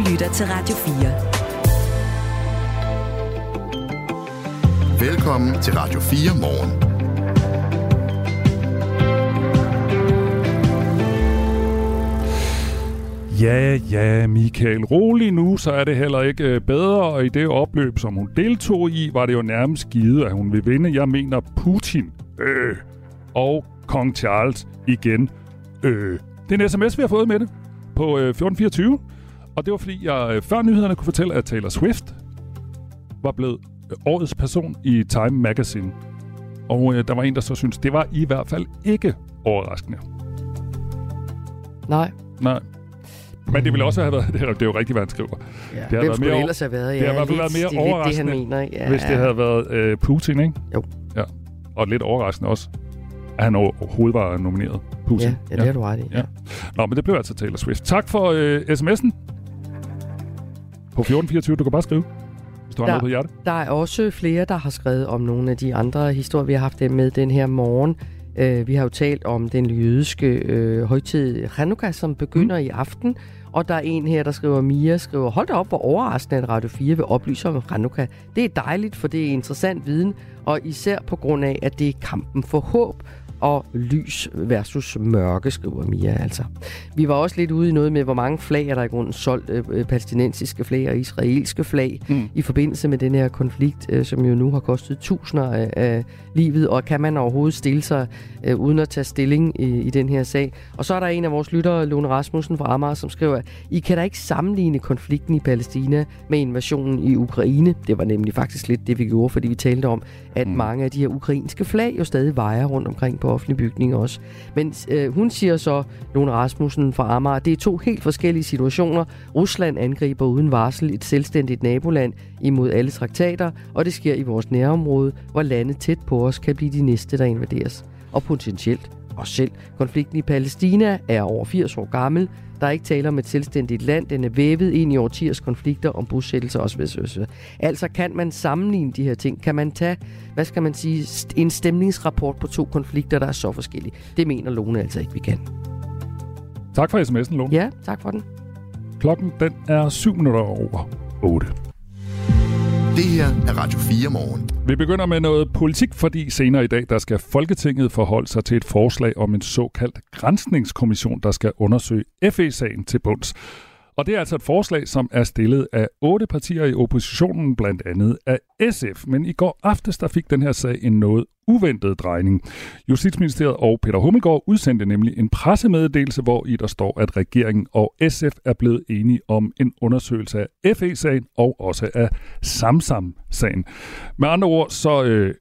lytter til Radio 4. Velkommen til Radio 4 morgen. Ja, ja, Michael, rolig nu, så er det heller ikke øh, bedre, og i det opløb, som hun deltog i, var det jo nærmest givet, at hun vil vinde. Jeg mener Putin, øh, og kong Charles igen, øh. Det er en sms, vi har fået med det på øh, 1424, og det var fordi, jeg øh, før nyhederne kunne fortælle, at Taylor Swift var blevet øh, årets person i Time Magazine. Og øh, der var en, der så synes det var i hvert fald ikke overraskende. Nej. Nej. Men det ville også have været, det er, det er jo rigtigt, hvad han skriver. Ja, det hvem skulle mere, ellers have været? Ja, det har fald været mere det overraskende, det, han mener. Ja. hvis det havde været øh, Putin, ikke? Jo. Ja. Og lidt overraskende også, at han overhovedet var nomineret. Putin. Ja, ja det ja. har du ret i. Ja. ja. Nå, men det blev altså Taylor Swift. Tak for øh, sms'en. På 1424, du kan bare skrive hvis du har der, noget på hjertet. Der er også flere, der har skrevet om nogle af de andre historier, vi har haft med den her morgen. Uh, vi har jo talt om den jødiske uh, højtid Hanukkah, som begynder mm. i aften. Og der er en her, der skriver, Mia skriver, hold da op, hvor overraskende, at Radio 4 vil oplyse om Hanukkah. Det er dejligt, for det er interessant viden, og især på grund af, at det er kampen for håb og lys versus mørke, skriver Mia altså. Vi var også lidt ude i noget med, hvor mange flag er der i grunden solgt, øh, øh, palæstinensiske flag og israelske flag, mm. i forbindelse med den her konflikt, øh, som jo nu har kostet tusinder af, af livet, og kan man overhovedet stille sig øh, uden at tage stilling i, i den her sag. Og så er der en af vores lyttere, Lone Rasmussen fra Amager, som skriver, I kan da ikke sammenligne konflikten i Palæstina med invasionen i Ukraine. Det var nemlig faktisk lidt det, vi gjorde, fordi vi talte om, at mm. mange af de her ukrainske flag jo stadig vejer rundt omkring på offentlige bygninger også. Men øh, hun siger så, Lone Rasmussen fra Amager, det er to helt forskellige situationer. Rusland angriber uden varsel et selvstændigt naboland imod alle traktater, og det sker i vores nærområde, hvor lande tæt på os kan blive de næste, der invaderes. Og potentielt os selv. Konflikten i Palæstina er over 80 år gammel. Der er ikke tale om et selvstændigt land. Den er vævet ind i årtiers konflikter om bosættelser osv. Altså kan man sammenligne de her ting? Kan man tage, hvad skal man sige, en stemningsrapport på to konflikter, der er så forskellige? Det mener Lone altså ikke, vi kan. Tak for sms'en, Lone. Ja, tak for den. Klokken den er 7 minutter over 8. Det her er Radio 4 morgen. Vi begynder med noget politik, fordi senere i dag, der skal Folketinget forholde sig til et forslag om en såkaldt grænsningskommission, der skal undersøge FE-sagen til bunds. Og det er altså et forslag, som er stillet af otte partier i oppositionen, blandt andet af SF. Men i går aftes, der fik den her sag en noget uventet drejning. Justitsministeriet og Peter Hummelgaard udsendte nemlig en pressemeddelelse, hvor i der står, at regeringen og SF er blevet enige om en undersøgelse af FE-sagen og også af Samsam-sagen. Med andre ord, så øh,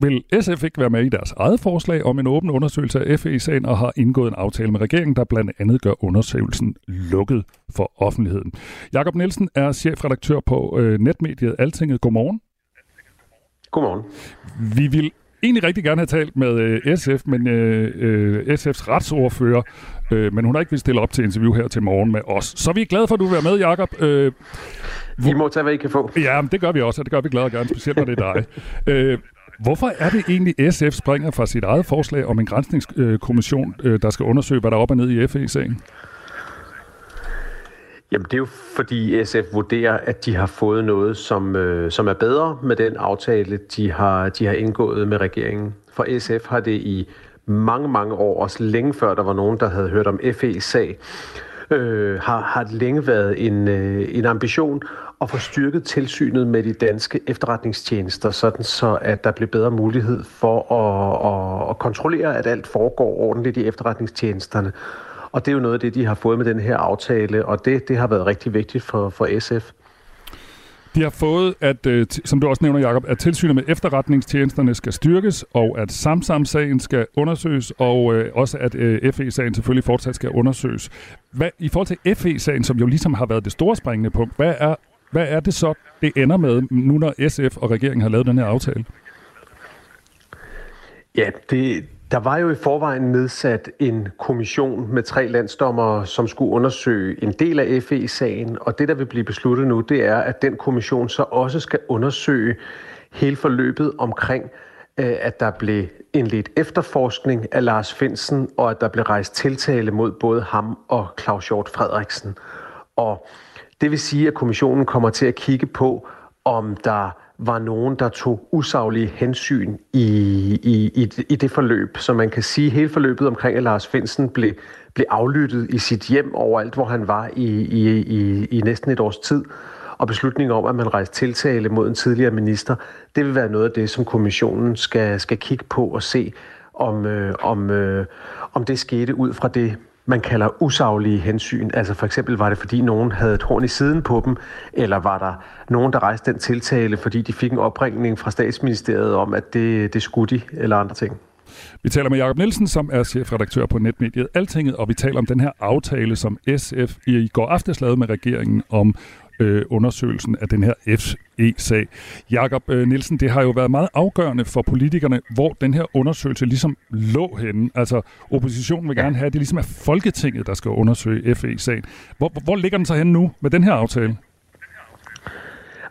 vil SF ikke være med i deres eget forslag om en åben undersøgelse af FE-sagen og har indgået en aftale med regeringen, der blandt andet gør undersøgelsen lukket for offentligheden. Jakob Nielsen er chefredaktør på øh, netmediet Altinget. Godmorgen. Godmorgen. Vi vil egentlig rigtig gerne have talt med øh, SF, men øh, øh, SF's retsordfører, øh, men hun har ikke vil stille op til interview her til morgen med os. Så vi er glade for, at du vil være med, Jakob. Øh, hvor... I må tage, hvad I kan få. Ja, det gør vi også, og det gør vi glade og gerne, specielt når det er dig. øh, Hvorfor er det egentlig, SF springer fra sit eget forslag om en grænsningskommission, øh, der skal undersøge, hvad der er op og ned i FE-sagen? Jamen det er jo fordi SF vurderer, at de har fået noget, som, øh, som er bedre med den aftale, de har, de har indgået med regeringen. For SF har det i mange, mange år, også længe før der var nogen, der havde hørt om FE-sag, øh, har, har det længe været en, øh, en ambition at få styrket tilsynet med de danske efterretningstjenester, sådan så at der bliver bedre mulighed for at, at, at kontrollere, at alt foregår ordentligt i efterretningstjenesterne. Og det er jo noget af det, de har fået med den her aftale, og det, det har været rigtig vigtigt for, for SF. De har fået, at, øh, som du også nævner, Jacob, at tilsynet med efterretningstjenesterne skal styrkes, og at Samsam-sagen skal undersøges, og øh, også at øh, FE-sagen selvfølgelig fortsat skal undersøges. Hvad, I forhold til FE-sagen, som jo ligesom har været det store springende punkt, hvad er, hvad er det så, det ender med, nu når SF og regeringen har lavet den her aftale? Ja, det, der var jo i forvejen nedsat en kommission med tre landsdommer, som skulle undersøge en del af FE-sagen, og det, der vil blive besluttet nu, det er, at den kommission så også skal undersøge hele forløbet omkring, øh, at der blev indledt efterforskning af Lars Finsen, og at der blev rejst tiltale mod både ham og Claus Hjort Frederiksen. Og det vil sige, at kommissionen kommer til at kigge på, om der var nogen, der tog usaglige hensyn i, i, i, i det forløb. Så man kan sige, at hele forløbet omkring, at Lars Finsen blev, blev aflyttet i sit hjem overalt, hvor han var i, i, i, i næsten et års tid, og beslutningen om, at man rejste tiltale mod en tidligere minister, det vil være noget af det, som kommissionen skal, skal kigge på og se, om, øh, om, øh, om det skete ud fra det, man kalder usaglige hensyn. Altså for eksempel var det, fordi nogen havde et horn i siden på dem, eller var der nogen, der rejste den tiltale, fordi de fik en opringning fra statsministeriet om, at det, det skulle de, eller andre ting. Vi taler med Jakob Nielsen, som er chefredaktør på netmediet Altinget, og vi taler om den her aftale, som SF i går aftes lavede med regeringen om øh, undersøgelsen af den her FE-sag. Jakob øh, Nielsen, det har jo været meget afgørende for politikerne, hvor den her undersøgelse ligesom lå henne. Altså, oppositionen vil gerne have, at det ligesom er Folketinget, der skal undersøge FE-sagen. Hvor, hvor ligger den så henne nu med den her aftale?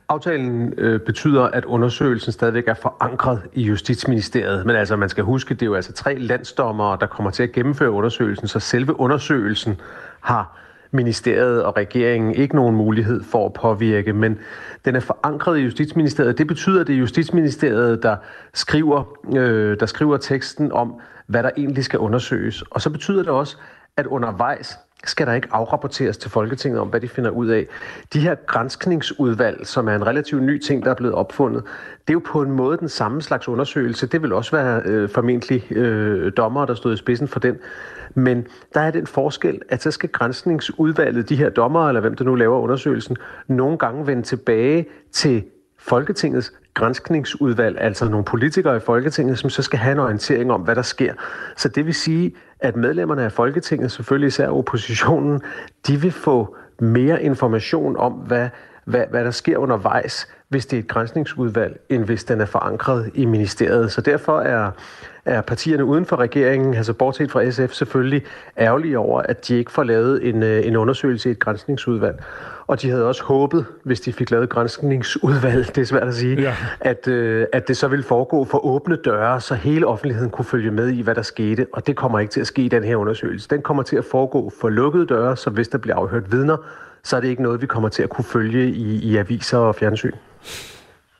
Aftalen øh, betyder, at undersøgelsen stadigvæk er forankret i Justitsministeriet. Men altså, man skal huske, det er jo altså tre landsdommere, der kommer til at gennemføre undersøgelsen, så selve undersøgelsen har ministeriet og regeringen ikke nogen mulighed for at påvirke, men den er forankret i Justitsministeriet. Det betyder, at det er Justitsministeriet, der skriver, øh, der skriver teksten om, hvad der egentlig skal undersøges. Og så betyder det også, at undervejs skal der ikke afrapporteres til Folketinget om, hvad de finder ud af. De her grænskningsudvalg, som er en relativt ny ting, der er blevet opfundet, det er jo på en måde den samme slags undersøgelse. Det vil også være øh, formentlig øh, dommer, der stod i spidsen for den. Men der er den forskel, at så skal grænsningsudvalget, de her dommer, eller hvem der nu laver undersøgelsen, nogle gange vende tilbage til Folketingets grænskningsudvalg, altså nogle politikere i Folketinget, som så skal have en orientering om, hvad der sker. Så det vil sige, at medlemmerne af Folketinget, selvfølgelig især oppositionen, de vil få mere information om, hvad, hvad, hvad der sker undervejs, hvis det er et grænsningsudvalg, end hvis den er forankret i ministeriet. Så derfor er, er partierne uden for regeringen, altså bortset fra SF, selvfølgelig ærgerlige over, at de ikke får lavet en, øh, en undersøgelse i et grænsningsudvalg. Og de havde også håbet, hvis de fik lavet grænsningsudvalg, det er svært at sige, ja. at, øh, at det så ville foregå for åbne døre, så hele offentligheden kunne følge med i, hvad der skete. Og det kommer ikke til at ske i den her undersøgelse. Den kommer til at foregå for lukkede døre, så hvis der bliver afhørt vidner, så er det ikke noget, vi kommer til at kunne følge i, i aviser og fjernsyn.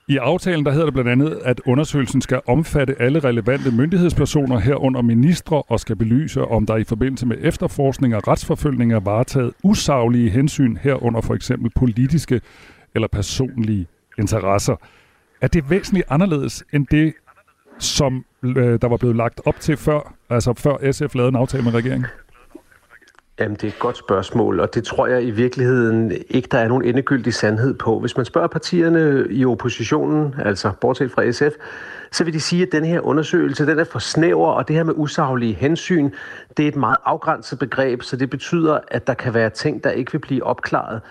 I aftalen der hedder det blandt andet, at undersøgelsen skal omfatte alle relevante myndighedspersoner herunder ministre og skal belyse, om der i forbindelse med efterforskning og retsforfølgning er varetaget usaglige hensyn herunder for eksempel politiske eller personlige interesser. Er det væsentligt anderledes end det, som øh, der var blevet lagt op til før, altså før SF lavede en aftale med regeringen? Jamen, det er et godt spørgsmål, og det tror jeg i virkeligheden ikke, der er nogen endegyldig sandhed på. Hvis man spørger partierne i oppositionen, altså bortset fra SF, så vil de sige, at den her undersøgelse, den er for snæver, og det her med usaglige hensyn, det er et meget afgrænset begreb, så det betyder, at der kan være ting, der ikke vil blive opklaret.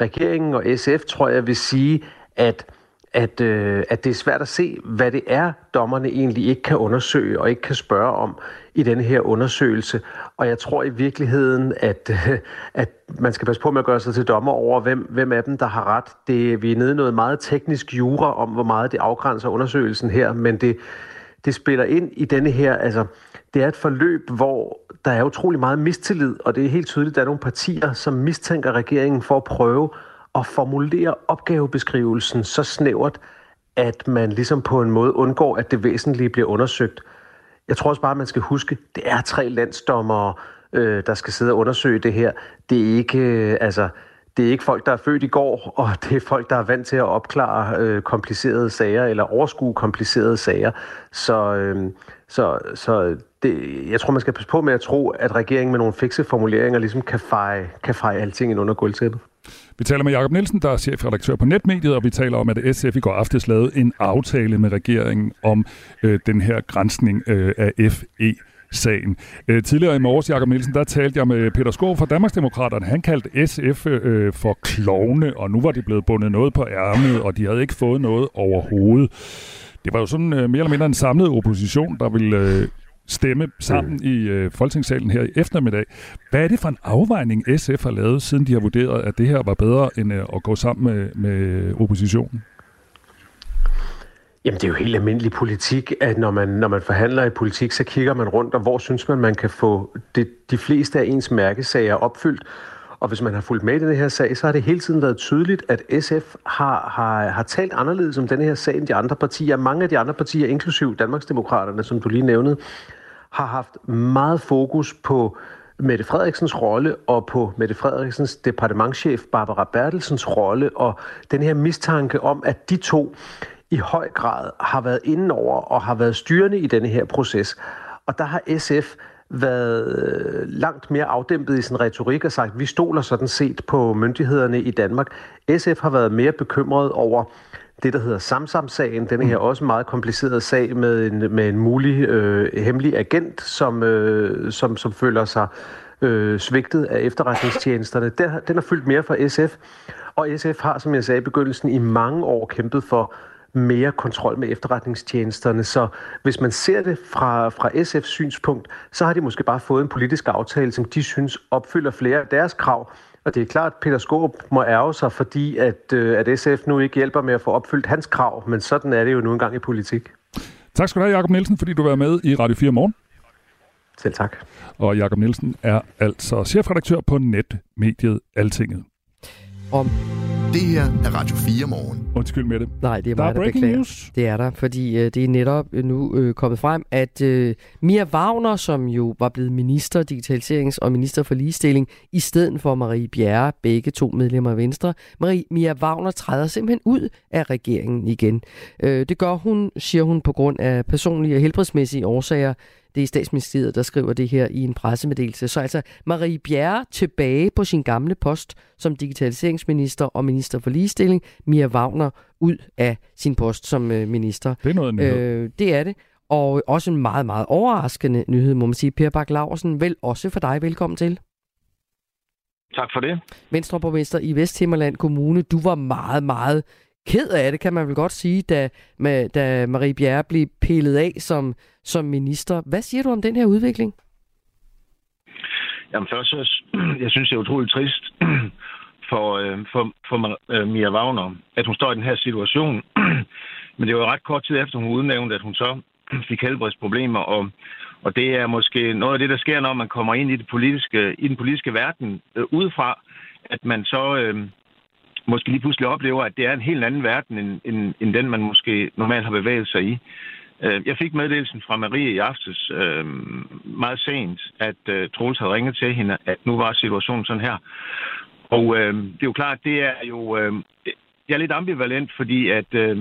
Regeringen og SF, tror jeg, vil sige, at at, øh, at det er svært at se, hvad det er, dommerne egentlig ikke kan undersøge og ikke kan spørge om i denne her undersøgelse. Og jeg tror i virkeligheden, at, at man skal passe på med at gøre sig til dommer over, hvem, hvem af dem, der har ret. Det, vi er nede i noget meget teknisk jura om, hvor meget det afgrænser undersøgelsen her, men det, det spiller ind i denne her, altså det er et forløb, hvor der er utrolig meget mistillid, og det er helt tydeligt, at der er nogle partier, som mistænker regeringen for at prøve at formulere opgavebeskrivelsen så snævert, at man ligesom på en måde undgår, at det væsentlige bliver undersøgt. Jeg tror også bare, at man skal huske, det er tre landsdommere, øh, der skal sidde og undersøge det her. Det er ikke, øh, altså, det er ikke folk, der er født i går, og det er folk, der er vant til at opklare øh, komplicerede sager eller overskue komplicerede sager. Så, øh, så, så det, jeg tror, man skal passe på med at tro, at regeringen med nogle fikse formuleringer ligesom kan feje, kan feje alting ind under gulvtæppet. Vi taler med Jakob Nielsen, der er chefredaktør på Netmediet, og vi taler om, at SF i går aftes lavede en aftale med regeringen om øh, den her grænsning øh, af FE sagen. Øh, tidligere i morges, Jakob Nielsen, der talte jeg med Peter Skov fra Danmarksdemokraterne. Han kaldte SF øh, for klovne, og nu var de blevet bundet noget på ærmet, og de havde ikke fået noget overhovedet. Det var jo sådan øh, mere eller mindre en samlet opposition, der ville øh, stemme sammen i øh, Folketingssalen her i eftermiddag. Hvad er det for en afvejning, SF har lavet, siden de har vurderet, at det her var bedre end øh, at gå sammen med, med oppositionen? Jamen, det er jo helt almindelig politik, at når man, når man forhandler i politik, så kigger man rundt, og hvor synes man, man kan få det, de fleste af ens mærkesager opfyldt. Og hvis man har fulgt med i den her sag, så har det hele tiden været tydeligt, at SF har, har, har talt anderledes om den her sag end de andre partier. Mange af de andre partier, inklusiv Danmarksdemokraterne, som du lige nævnede, har haft meget fokus på Mette Frederiksens rolle og på Mette Frederiksens departementschef Barbara Bertelsens rolle og den her mistanke om, at de to i høj grad har været indenover og har været styrende i denne her proces. Og der har SF været øh, langt mere afdæmpet i sin retorik og sagt, at vi stoler sådan set på myndighederne i Danmark. SF har været mere bekymret over det, der hedder Samsam-sagen. Den her også meget komplicerede sag med en, med en mulig øh, hemmelig agent, som, øh, som, som føler sig øh, svigtet af efterretningstjenesterne. Den, den har fyldt mere for SF, og SF har, som jeg sagde i begyndelsen, i mange år kæmpet for mere kontrol med efterretningstjenesterne. Så hvis man ser det fra, fra SF's synspunkt, så har de måske bare fået en politisk aftale, som de synes opfylder flere af deres krav. Og det er klart, at Peter Skåb må ærge sig, fordi at, øh, at SF nu ikke hjælper med at få opfyldt hans krav, men sådan er det jo nu engang i politik. Tak skal du have, Jacob Nielsen, fordi du var med i Radio 4 morgen. Selv tak. Og Jakob Nielsen er altså chefredaktør på netmediet Altinget. Om det her er Radio 4 morgen. Undskyld med det. Nej, det er mig, der, der beklager. News. Det er der, fordi øh, det er netop nu øh, kommet frem, at øh, Mia Wagner, som jo var blevet minister, digitaliserings- og minister for ligestilling, i stedet for Marie Bjerre, begge to medlemmer af Venstre, Marie, Mia Wagner træder simpelthen ud af regeringen igen. Øh, det gør hun, siger hun, på grund af personlige og helbredsmæssige årsager. Det er statsministeriet, der skriver det her i en pressemeddelelse. Så altså Marie Bjerre tilbage på sin gamle post som digitaliseringsminister og minister for ligestilling. Mia Wagner ud af sin post som øh, minister. Det er noget nyhed. Øh, det er det. Og også en meget, meget overraskende nyhed, må man sige. Per Bak Laursen, vel også for dig. Velkommen til. Tak for det. Venstreborgmester i Vesthimmerland Kommune. Du var meget, meget ked af det, kan man vel godt sige, da, med, da Marie Bjerre blev pillet af som, som minister. Hvad siger du om den her udvikling? Jamen først, jeg synes, det er utroligt trist øh, for, for, for øh, Mia Wagner, at hun står i den her situation. Men det var ret kort tid efter, hun udnævnte, at hun så fik helbredsproblemer, og, og det er måske noget af det, der sker, når man kommer ind i, det politiske, i den politiske verden øh, udefra, at man så øh, måske lige pludselig oplever, at det er en helt anden verden, end, end, end den, man måske normalt har bevæget sig i. Øh, jeg fik meddelelsen fra Marie i aftes øh, meget sent, at øh, Troels havde ringet til hende, at nu var situationen sådan her. Og øh, det er jo klart, det er jo... Øh, jeg er lidt ambivalent, fordi at øh,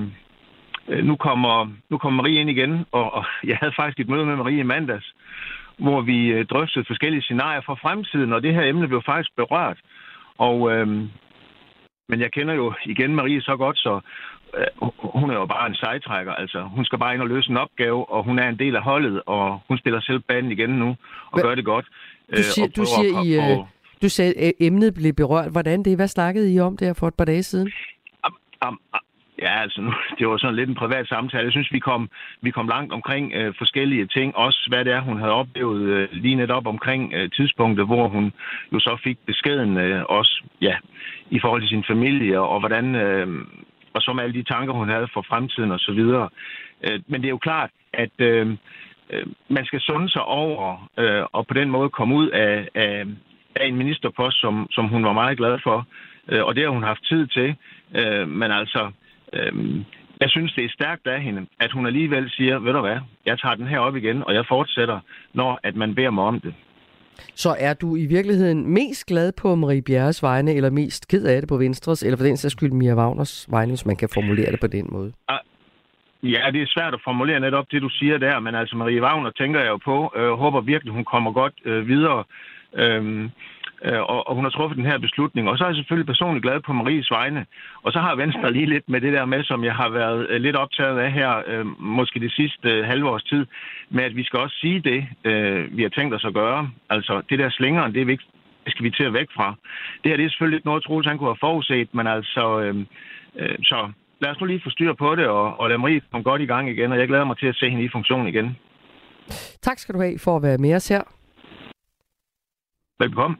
nu, kommer, nu kommer Marie ind igen, og, og jeg havde faktisk et møde med Marie i mandags, hvor vi øh, drøftede forskellige scenarier for fremtiden, og det her emne blev faktisk berørt. Og øh, men jeg kender jo igen Marie så godt, så øh, hun er jo bare en sejtrækker. Altså, hun skal bare ind og løse en opgave, og hun er en del af holdet, og hun spiller selv banen igen nu, og Hva? gør det godt. Du øh, siger, du siger i, øh, du sagde, at emnet blev berørt. Hvordan det? Hvad snakkede I om der for et par dage siden? Um, um, Ja, altså nu, det var sådan lidt en privat samtale. Jeg synes, vi kom, vi kom langt omkring øh, forskellige ting. Også hvad det er, hun havde oplevet øh, lige netop omkring øh, tidspunktet, hvor hun jo så fik beskeden øh, også ja, i forhold til sin familie, og hvordan, øh, og så med alle de tanker, hun havde for fremtiden og så videre. Øh, men det er jo klart, at øh, øh, man skal sunde sig over, øh, og på den måde komme ud af, af, af en ministerpost, som, som hun var meget glad for. Øh, og det har hun haft tid til. Øh, men altså, Øhm, jeg synes, det er stærkt af hende, at hun alligevel siger, ved du hvad, jeg tager den her op igen, og jeg fortsætter, når at man beder mig om det. Så er du i virkeligheden mest glad på Marie Bjerres vegne, eller mest ked af det på Venstres, eller for den sags skyld Mia Wagners vegne, hvis man kan formulere det på den måde? Ah, ja, det er svært at formulere netop det, du siger der, men altså Marie Wagner tænker jeg jo på, øh, håber virkelig, hun kommer godt øh, videre. Øh, Øh, og, og hun har truffet den her beslutning. Og så er jeg selvfølgelig personligt glad på Maries vegne. Og så har Venstre lige lidt med det der med, som jeg har været øh, lidt optaget af her, øh, måske det sidste øh, halve års tid, med at vi skal også sige det, øh, vi har tænkt os at gøre. Altså, det der slingeren, det er vigtigt skal vi til at væk fra. Det her det er selvfølgelig ikke noget, Troels han kunne have forudset, men altså, øh, øh, så lad os nu lige få styr på det, og, og lad Marie komme godt i gang igen, og jeg glæder mig til at se hende i funktion igen. Tak skal du have for at være med os her. Velkommen.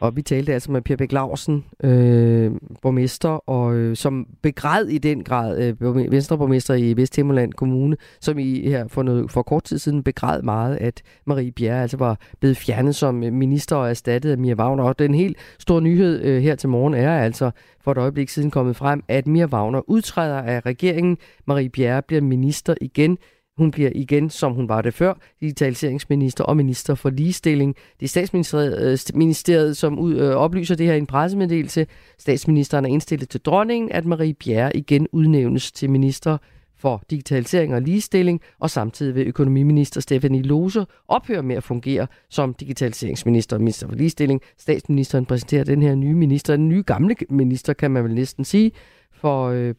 Og vi talte altså med Per Bæk Larsen, øh, borgmester, og øh, som begræd i den grad, øh, venstreborgmester i Vesthimmerland Kommune, som i her for, noget, for kort tid siden begræd meget, at Marie Bjerre altså var blevet fjernet som minister og erstattet af Mia Wagner. Og den helt store nyhed øh, her til morgen er altså for et øjeblik siden kommet frem, at Mia Wagner udtræder af regeringen. Marie Bjerre bliver minister igen. Hun bliver igen, som hun var det før, digitaliseringsminister og minister for ligestilling. Det er statsministeriet, øh, som ud, øh, oplyser det her i en pressemeddelelse. Statsministeren er indstillet til dronningen, at Marie Bjerre igen udnævnes til minister for digitalisering og ligestilling, og samtidig vil økonomiminister Stefanie Lose ophøre med at fungere som digitaliseringsminister og minister for ligestilling. Statsministeren præsenterer den her nye minister, den nye gamle minister, kan man vel næsten sige, for øh,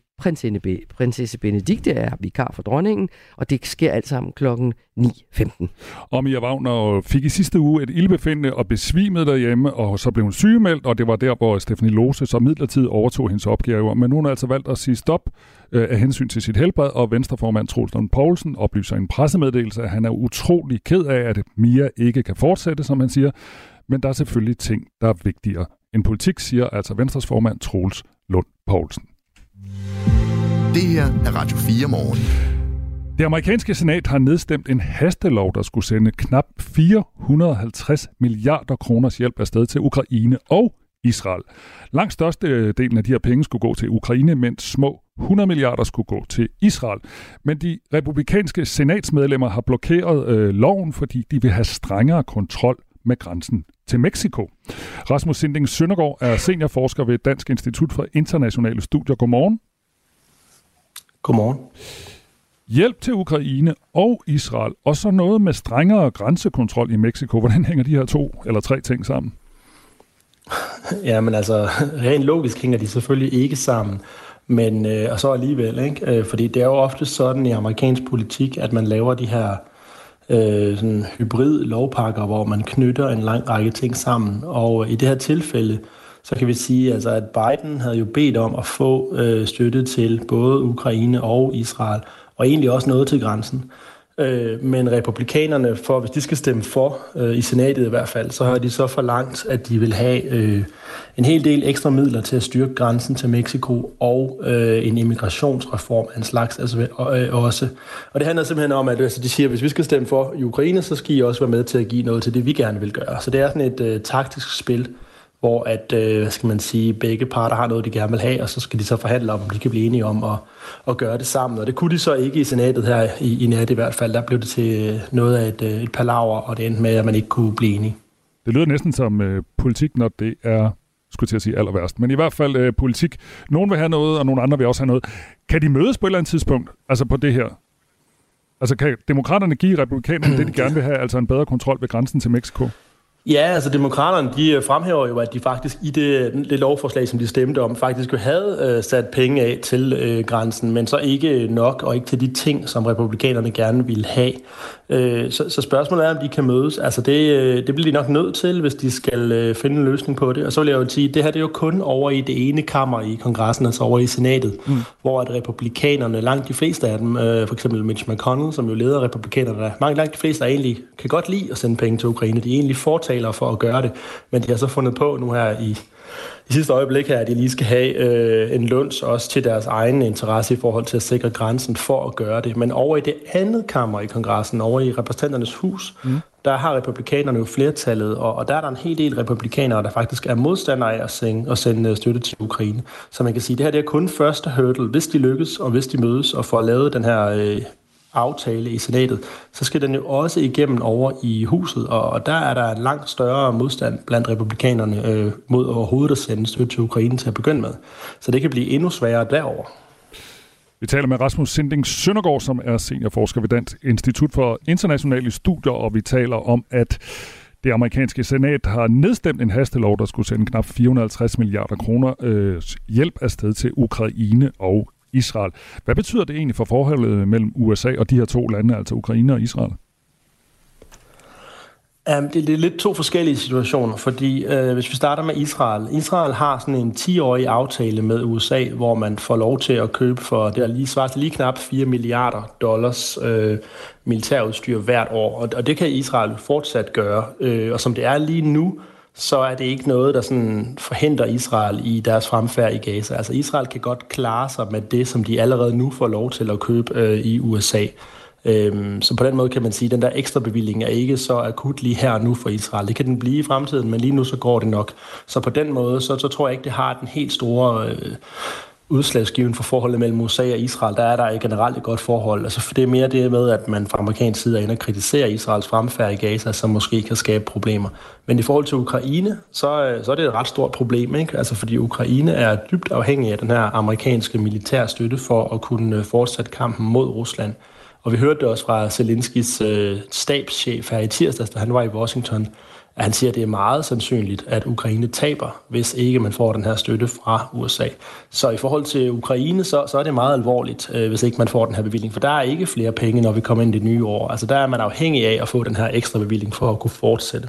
prinsesse Benedikte er vikar for dronningen, og det sker alt sammen klokken 9.15. Og Mia Wagner fik i sidste uge et ildbefindende og besvimede derhjemme, og så blev hun sygemeldt, og det var der, hvor Stephanie Lose så midlertidigt overtog hendes opgaver. Men hun har altså valgt at sige stop øh, af hensyn til sit helbred, og Venstreformand Troels Lund Poulsen oplyser i en pressemeddelelse, at han er utrolig ked af, at Mia ikke kan fortsætte, som han siger. Men der er selvfølgelig ting, der er vigtigere end politik, siger altså Venstres formand Troels Lund Poulsen. Det her er Radio 4 morgen. Det amerikanske senat har nedstemt en hastelov, der skulle sende knap 450 milliarder kroners hjælp afsted til Ukraine og Israel. Langt største delen af de her penge skulle gå til Ukraine, mens små 100 milliarder skulle gå til Israel. Men de republikanske senatsmedlemmer har blokeret øh, loven, fordi de vil have strengere kontrol med grænsen til Mexico. Rasmus Sinding Søndergaard er seniorforsker ved Dansk Institut for Internationale Studier. Godmorgen. Godmorgen. Hjælp til Ukraine og Israel, og så noget med strengere grænsekontrol i Mexico. Hvordan hænger de her to eller tre ting sammen? Ja, men altså, rent logisk hænger de selvfølgelig ikke sammen. Men, øh, og så alligevel, ikke? Øh, fordi det er jo ofte sådan i amerikansk politik, at man laver de her øh, sådan hybrid lovpakker, hvor man knytter en lang række ting sammen. Og i det her tilfælde, så kan vi sige, altså, at Biden havde jo bedt om at få øh, støtte til både Ukraine og Israel, og egentlig også noget til grænsen. Øh, men republikanerne, for hvis de skal stemme for, øh, i senatet i hvert fald, så har de så forlangt, at de vil have øh, en hel del ekstra midler til at styrke grænsen til Mexico og øh, en immigrationsreform af en slags altså, øh, også. Og det handler simpelthen om, at altså, de siger, at hvis vi skal stemme for i Ukraine, så skal I også være med til at give noget til det, vi gerne vil gøre. Så det er sådan et øh, taktisk spil, hvor at, øh, hvad skal man sige, begge parter har noget, de gerne vil have, og så skal de så forhandle om, om de kan blive enige om at, at gøre det sammen. Og det kunne de så ikke i senatet her i, i nat i hvert fald. Der blev det til øh, noget af et, øh, et palaver, og det endte med, at man ikke kunne blive enige. Det lyder næsten som øh, politik, når det er skulle til at sige aller værst. Men i hvert fald øh, politik. Nogen vil have noget, og nogle andre vil også have noget. Kan de mødes på et eller andet tidspunkt, altså på det her? Altså kan demokraterne give republikanerne det, de gerne vil have, altså en bedre kontrol ved grænsen til Mexico? Ja, altså demokraterne, de øh, fremhæver jo, at de faktisk i det, det lovforslag, som de stemte om, faktisk jo havde øh, sat penge af til øh, grænsen, men så ikke nok, og ikke til de ting, som republikanerne gerne ville have. Øh, så, så spørgsmålet er, om de kan mødes. Altså det, øh, det bliver de nok nødt til, hvis de skal øh, finde en løsning på det. Og så vil jeg jo sige, det her det er jo kun over i det ene kammer i kongressen, altså over i senatet, mm. hvor at republikanerne, langt de fleste af dem, øh, for eksempel Mitch McConnell, som jo leder republikanerne, mange langt de fleste er egentlig kan godt lide at sende penge til Ukraine. De er egentlig fortaler for at gøre det, men de har så fundet på nu her i i sidste øjeblik her, at de lige skal have øh, en lunds også til deres egen interesse i forhold til at sikre grænsen for at gøre det. Men over i det andet kammer i kongressen, over i repræsentanternes hus, mm. der har republikanerne jo flertallet, og, og der er der en hel del republikanere, der faktisk er modstandere af at sende, at sende øh, støtte til Ukraine. Så man kan sige, at det her det er kun første hurdle. Hvis de lykkes, og hvis de mødes og får lavet den her øh, aftale i senatet, så skal den jo også igennem over i huset, og der er der en langt større modstand blandt republikanerne øh, mod overhovedet at sende støtte til Ukraine til at begynde med. Så det kan blive endnu sværere derover. Vi taler med Rasmus Sinding Søndergaard, som er seniorforsker ved Dansk Institut for Internationale Studier, og vi taler om, at det amerikanske senat har nedstemt en hastelov, der skulle sende knap 450 milliarder kroner øh, hjælp afsted til Ukraine og Israel. Hvad betyder det egentlig for forholdet mellem USA og de her to lande, altså Ukraine og Israel? Um, det, det er lidt to forskellige situationer, fordi uh, hvis vi starter med Israel. Israel har sådan en 10-årig aftale med USA, hvor man får lov til at købe for, det er lige svaret lige knap 4 milliarder dollars uh, militærudstyr hvert år, og, og det kan Israel fortsat gøre. Uh, og som det er lige nu, så er det ikke noget, der sådan forhindrer Israel i deres fremfærd i Gaza. Altså Israel kan godt klare sig med det, som de allerede nu får lov til at købe øh, i USA. Øhm, så på den måde kan man sige, at den der ekstra bevilling er ikke så akut lige her og nu for Israel. Det kan den blive i fremtiden, men lige nu så går det nok. Så på den måde, så, så tror jeg ikke, det har den helt store øh, udslagsgiven for forholdet mellem USA og Israel, der er der et generelt et godt forhold. Altså, for det er mere det med, at man fra amerikansk side er inde og kritiserer Israels fremfærd i Gaza, som måske kan skabe problemer. Men i forhold til Ukraine, så, øh, så er det et ret stort problem, ikke? Altså, fordi Ukraine er dybt afhængig af den her amerikanske militær støtte for at kunne øh, fortsætte kampen mod Rusland. Og vi hørte det også fra Zelenskis øh, stabschef her i tirsdags, da han var i Washington, at han siger, at det er meget sandsynligt, at Ukraine taber, hvis ikke man får den her støtte fra USA. Så i forhold til Ukraine, så, så er det meget alvorligt, øh, hvis ikke man får den her bevilling, for der er ikke flere penge, når vi kommer ind i det nye år. Altså der er man afhængig af at få den her ekstra bevilling for at kunne fortsætte.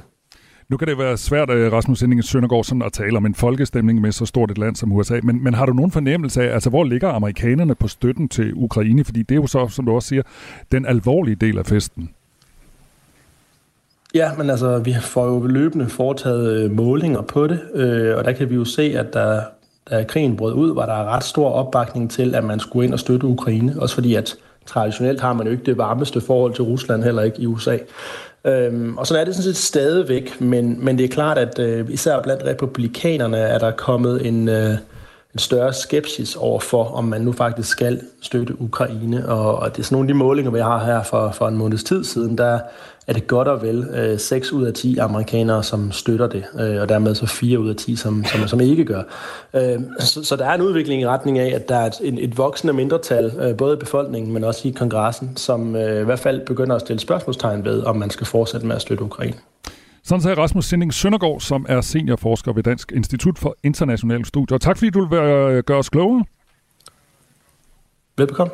Nu kan det være svært, øh, Rasmus Inding Søndergaard, sådan at tale om en folkestemning med så stort et land som USA, men, men har du nogen fornemmelse af, altså hvor ligger amerikanerne på støtten til Ukraine? Fordi det er jo så, som du også siger, den alvorlige del af festen. Ja, men altså, vi får jo løbende foretaget øh, målinger på det, øh, og der kan vi jo se, at der, da krigen brød ud, var der ret stor opbakning til, at man skulle ind og støtte Ukraine, også fordi at traditionelt har man jo ikke det varmeste forhold til Rusland, heller ikke i USA. Øhm, og sådan er det sådan set stadigvæk, men, men det er klart, at øh, især blandt republikanerne er der kommet en, øh, en større skepsis over for, om man nu faktisk skal støtte Ukraine. Og, og det er sådan nogle af de målinger, vi har her for, for en måneds tid siden, der er det godt og vel øh, 6 ud af 10 amerikanere, som støtter det, øh, og dermed så 4 ud af 10, som, som, som ikke gør. Øh, så, så der er en udvikling i retning af, at der er et, et voksende mindretal, øh, både i befolkningen, men også i kongressen, som øh, i hvert fald begynder at stille spørgsmålstegn ved, om man skal fortsætte med at støtte Ukraine. Sådan sagde Rasmus Sinding Søndergaard, som er seniorforsker ved Dansk Institut for Internationale Studier. Tak fordi du vil øh, gøre os klogere. Velbekomme.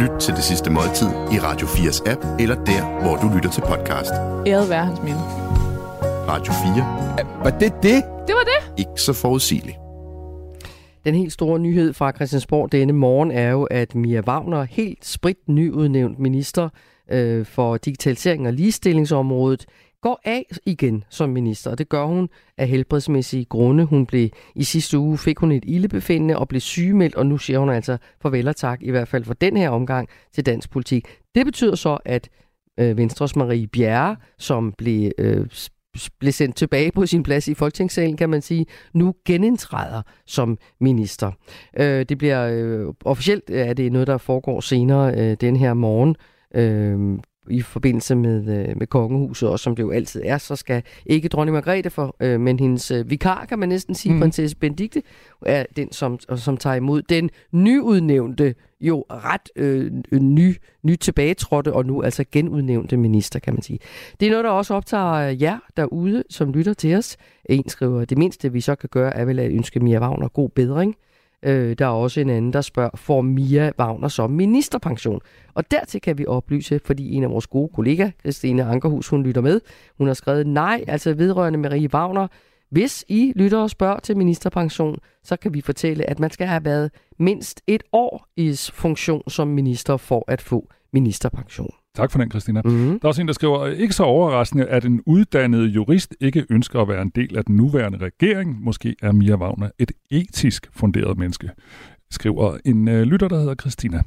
Lyt til det sidste måltid i Radio 4's app, eller der, hvor du lytter til podcast. Æret være hans minde. Radio 4. Var det det? Det var det. Ikke så forudsigeligt. Den helt store nyhed fra Christiansborg denne morgen er jo, at Mia Wagner, helt sprit nyudnævnt minister øh, for digitalisering og ligestillingsområdet, går af igen som minister, og det gør hun af helbredsmæssige grunde. Hun blev i sidste uge fik hun et ildebefindende og blev sygemeldt, og nu siger hun altså farvel og tak, i hvert fald for den her omgang til dansk politik. Det betyder så, at øh, Venstres Marie Bjerre, som blev, øh, blev sendt tilbage på sin plads i Folketingssalen, kan man sige, nu genindtræder som minister. Øh, det bliver øh, officielt er det noget, der foregår senere øh, den her morgen. Øh, i forbindelse med, øh, med kongehuset, og som det jo altid er, så skal ikke dronning Margrethe for, øh, men hendes øh, vikar, kan man næsten sige, mm. prinsesse Benedikte, er den, som, som tager imod den nyudnævnte, jo ret øh, ny, ny tilbagetrådte, og nu altså genudnævnte minister, kan man sige. Det er noget, der også optager jer derude, som lytter til os. En skriver, det mindste vi så kan gøre, er vel at ønske Mia Wagner god bedring. Øh, der er også en anden, der spørger, får Mia Wagner som ministerpension? Og dertil kan vi oplyse, fordi en af vores gode kollegaer, Christine Ankerhus, hun lytter med. Hun har skrevet nej, altså vedrørende Marie Wagner. Hvis I lytter og spørger til ministerpension, så kan vi fortælle, at man skal have været mindst et år i funktion som minister for at få ministerpension. Tak for den, Christina. Mm-hmm. Der er også en, der skriver, ikke så overraskende, at en uddannet jurist ikke ønsker at være en del af den nuværende regering. Måske er Mia Wagner et etisk funderet menneske, skriver en øh, lytter, der hedder Christina.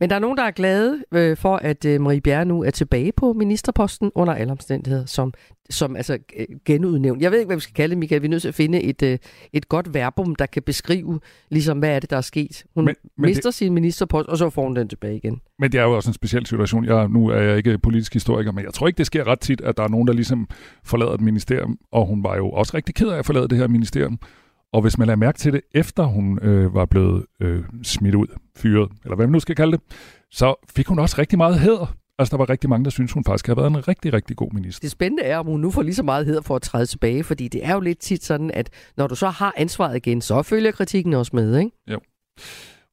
Men der er nogen, der er glade øh, for, at øh, Marie Bjerre nu er tilbage på ministerposten under alle omstændigheder, som, som altså øh, genudnævnt. Jeg ved ikke, hvad vi skal kalde det, Michael. Vi er nødt til at finde et, øh, et godt verbum, der kan beskrive, ligesom, hvad er det, der er sket. Hun men, men mister det, sin ministerpost, og så får hun den tilbage igen. Men det er jo også en speciel situation. Jeg, nu er jeg ikke politisk historiker, men jeg tror ikke, det sker ret tit, at der er nogen, der ligesom forlader et ministerium, og hun var jo også rigtig ked af at forlade det her ministerium. Og hvis man lader mærke til det, efter hun øh, var blevet øh, smidt ud, fyret, eller hvad man nu skal kalde det, så fik hun også rigtig meget hæder. Altså, der var rigtig mange, der synes hun faktisk har været en rigtig, rigtig god minister. Det spændende er, om hun nu får lige så meget heder for at træde tilbage, fordi det er jo lidt tit sådan, at når du så har ansvaret igen, så følger kritikken også med, ikke? Jo.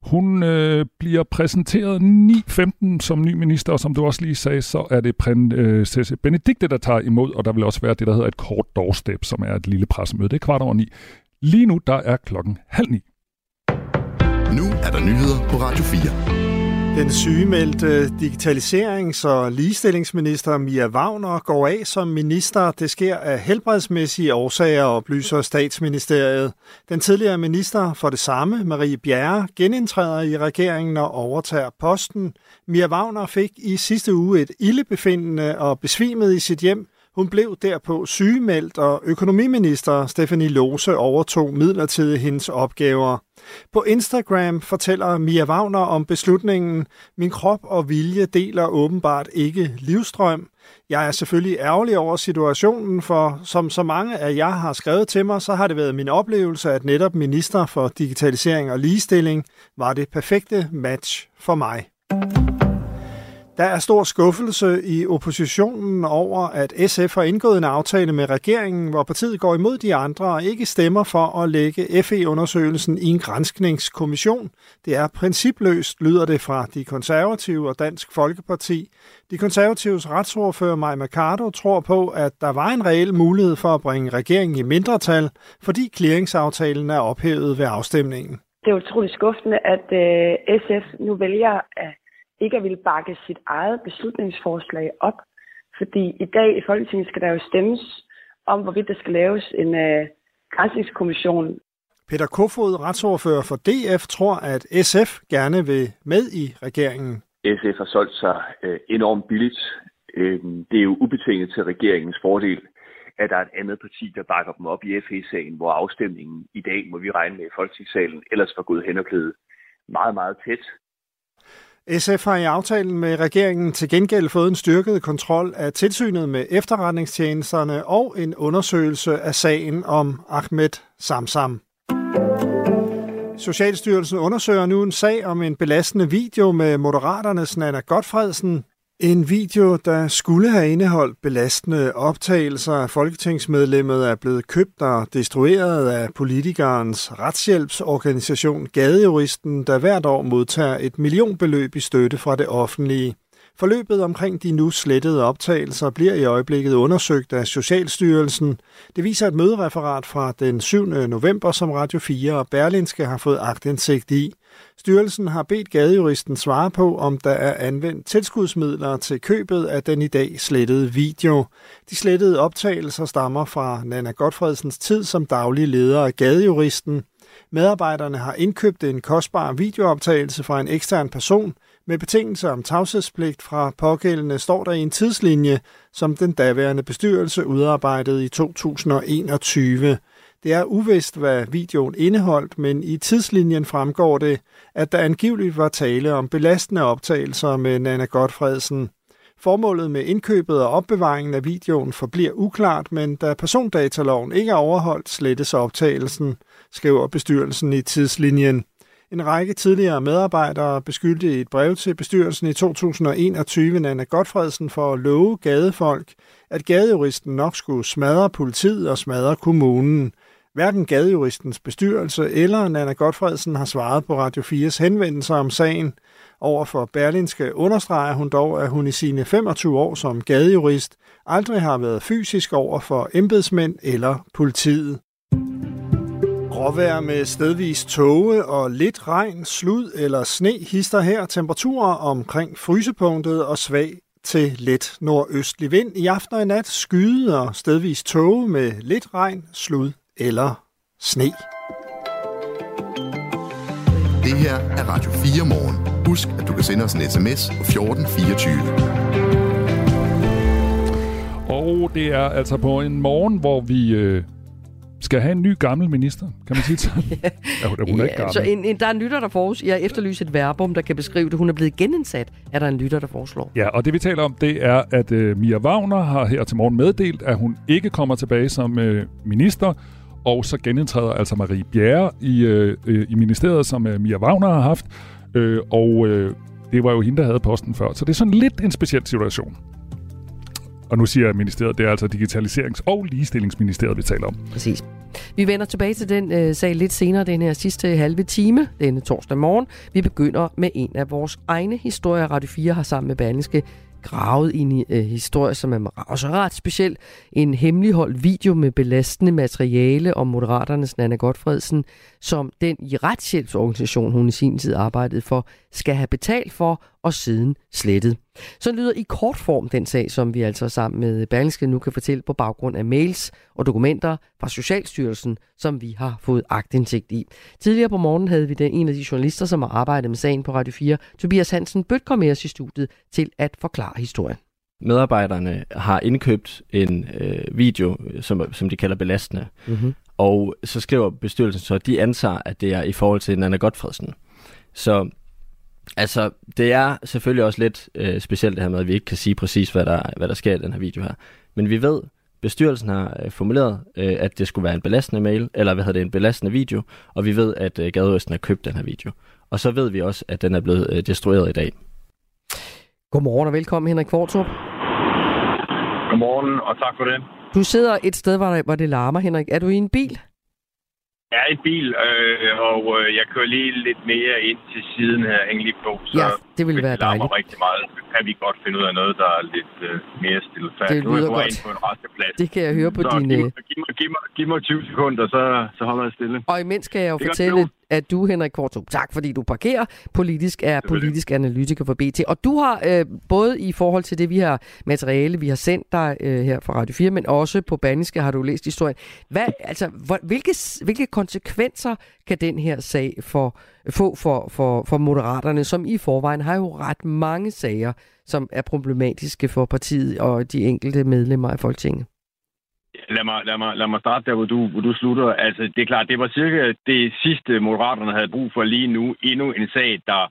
Hun øh, bliver præsenteret 9.15 som ny minister, og som du også lige sagde, så er det prinsesse Benedikte, der tager imod, og der vil også være det, der hedder et kort doorstep, som er et lille pressemøde. Det er kvart over ni. Lige nu, der er klokken halv ni. Nu er der nyheder på Radio 4. Den sygemeldte digitaliserings- og ligestillingsminister Mia Wagner går af som minister. Det sker af helbredsmæssige årsager, oplyser statsministeriet. Den tidligere minister for det samme, Marie Bjerre, genindtræder i regeringen og overtager posten. Mia Wagner fik i sidste uge et ildebefindende og besvimede i sit hjem. Hun blev derpå sygemeldt, og økonomiminister Stephanie Lose overtog midlertidigt hendes opgaver. På Instagram fortæller Mia Wagner om beslutningen. Min krop og vilje deler åbenbart ikke livstrøm. Jeg er selvfølgelig ærgerlig over situationen, for som så mange af jer har skrevet til mig, så har det været min oplevelse, at netop minister for digitalisering og ligestilling var det perfekte match for mig. Der er stor skuffelse i oppositionen over, at SF har indgået en aftale med regeringen, hvor partiet går imod de andre og ikke stemmer for at lægge FE-undersøgelsen i en grænskningskommission. Det er principløst, lyder det fra de konservative og Dansk Folkeparti. De konservatives retsordfører Maj Mercado tror på, at der var en reel mulighed for at bringe regeringen i mindretal, fordi clearingsaftalen er ophævet ved afstemningen. Det er utroligt skuffende, at øh, SF nu vælger at ikke at ville bakke sit eget beslutningsforslag op. Fordi i dag i Folketinget skal der jo stemmes om, hvorvidt der skal laves en øh, grænsningskommission. Peter Kofod, retsordfører for DF, tror, at SF gerne vil med i regeringen. SF har solgt sig øh, enormt billigt. Øh, det er jo ubetinget til regeringens fordel, at der er et andet parti, der bakker dem op i FE-sagen, hvor afstemningen i dag, må vi regne med i Folketingssalen, ellers var gået hen og blevet meget, meget tæt. SF har i aftalen med regeringen til gengæld fået en styrket kontrol af tilsynet med efterretningstjenesterne og en undersøgelse af sagen om Ahmed Samsam. Socialstyrelsen undersøger nu en sag om en belastende video med Moderaternes Nana Godfredsen, en video, der skulle have indeholdt belastende optagelser af folketingsmedlemmet, er blevet købt og destrueret af politikernes retshjælpsorganisation Gadejuristen, der hvert år modtager et millionbeløb i støtte fra det offentlige. Forløbet omkring de nu slettede optagelser bliver i øjeblikket undersøgt af Socialstyrelsen. Det viser et mødereferat fra den 7. november, som Radio 4 og Berlinske har fået agtindsigt i. Styrelsen har bedt gadejuristen svare på, om der er anvendt tilskudsmidler til købet af den i dag slettede video. De slettede optagelser stammer fra Nana Godfredsens tid som daglig leder af gadejuristen. Medarbejderne har indkøbt en kostbar videooptagelse fra en ekstern person – med betingelse om tavshedspligt fra pågældende står der i en tidslinje, som den daværende bestyrelse udarbejdede i 2021. Det er uvist, hvad videoen indeholdt, men i tidslinjen fremgår det, at der angiveligt var tale om belastende optagelser med Nana Godfredsen. Formålet med indkøbet og opbevaringen af videoen forbliver uklart, men da persondataloven ikke er overholdt, slettes optagelsen, skriver bestyrelsen i tidslinjen. En række tidligere medarbejdere beskyldte i et brev til bestyrelsen i 2021 Nana Godfredsen for at love gadefolk, at gadejuristen nok skulle smadre politiet og smadre kommunen. Hverken gadejuristens bestyrelse eller Nana Godfredsen har svaret på Radio 4's henvendelser om sagen. Over for Berlinske understreger hun dog, at hun i sine 25 år som gadejurist aldrig har været fysisk over for embedsmænd eller politiet. Gråvejr med stedvis tåge og lidt regn, slud eller sne hister her temperaturer omkring frysepunktet og svag til let nordøstlig vind. I aften og i nat skyde og stedvis tåge med lidt regn, slud eller sne. Det her er Radio 4 morgen. Husk, at du kan sende os en sms på 1424. Og det er altså på en morgen, hvor vi øh, skal have en ny gammel minister, kan man sige sådan? ja, ja, hun er ja, ikke gammel. Så en, en, der er en lytter, der foreslår, jeg efterlyser et verbum, der kan beskrive det. Hun er blevet genindsat, er der en lytter, der foreslår. Ja, og det vi taler om, det er, at uh, Mia Wagner har her til morgen meddelt, at hun ikke kommer tilbage som uh, minister, og så genindtræder altså Marie Bjerre i, øh, øh, i ministeriet, som øh, Mia Wagner har haft. Øh, og øh, det var jo hende, der havde posten før. Så det er sådan lidt en speciel situation. Og nu siger jeg ministeriet, det er altså Digitaliserings- og Ligestillingsministeriet, vi taler om. Præcis. Vi vender tilbage til den øh, sag lidt senere, den her sidste halve time, denne torsdag morgen. Vi begynder med en af vores egne historier. Radio 4 har sammen med Berlingske gravet ind i øh, historie, som er også ret speciel. En hemmeligholdt video med belastende materiale om Moderaternes Nana Godfredsen, som den i retshjælpsorganisation, hun i sin tid arbejdede for, skal have betalt for og siden slettet. Så lyder i kort form den sag, som vi altså sammen med Berlingske nu kan fortælle på baggrund af mails og dokumenter fra Socialstyrelsen, som vi har fået agtindsigt i. Tidligere på morgen havde vi den en af de journalister, som har arbejdet med sagen på Radio 4, Tobias Hansen Bødt, kom med os i studiet til at forklare historien. Medarbejderne har indkøbt en øh, video, som, som de kalder belastende, mm-hmm. Og så skriver bestyrelsen så, at de antager, at det er i forhold til Nana Godfredsen. Så Altså, det er selvfølgelig også lidt øh, specielt det her med, at vi ikke kan sige præcis, hvad der, hvad der sker i den her video her. Men vi ved, bestyrelsen har øh, formuleret, øh, at det skulle være en belastende mail, eller hvad hedder det, en belastende video, og vi ved, at øh, Gadeøsten har købt den her video. Og så ved vi også, at den er blevet øh, destrueret i dag. Godmorgen og velkommen, Henrik Kvartrup. Godmorgen, og tak for det. Du sidder et sted, hvor, der, hvor det larmer, Henrik. Er du i en bil? Jeg er i bil, øh, og øh, jeg kører lige lidt mere ind til siden her, hænger lige på. Så ja, det ville være dejligt. rigtig meget, så kan vi godt finde ud af noget, der er lidt øh, mere stille fast. Det nu er jeg godt. ind på en resteplads. Det kan jeg høre på så dine... Giv, giv, mig, giv, mig, giv mig 20 sekunder, så, så holder jeg stille. Og imens skal jeg jo Det fortælle, at du, Henrik Kvartrup, tak fordi du parkerer, politisk er politisk analytiker for BT. Og du har øh, både i forhold til det, vi har materiale, vi har sendt dig øh, her fra Radio 4, men også på Bandiske har du læst historien. Hvad, altså, hvor, hvilke, hvilke konsekvenser kan den her sag for, få for, for, for Moderaterne, som i forvejen har jo ret mange sager, som er problematiske for partiet og de enkelte medlemmer af Folketinget? Lad mig, lad, mig, lad mig starte der, hvor du, hvor du slutter. Altså, det er klart, det var cirka det sidste, Moderaterne havde brug for lige nu. Endnu en sag, der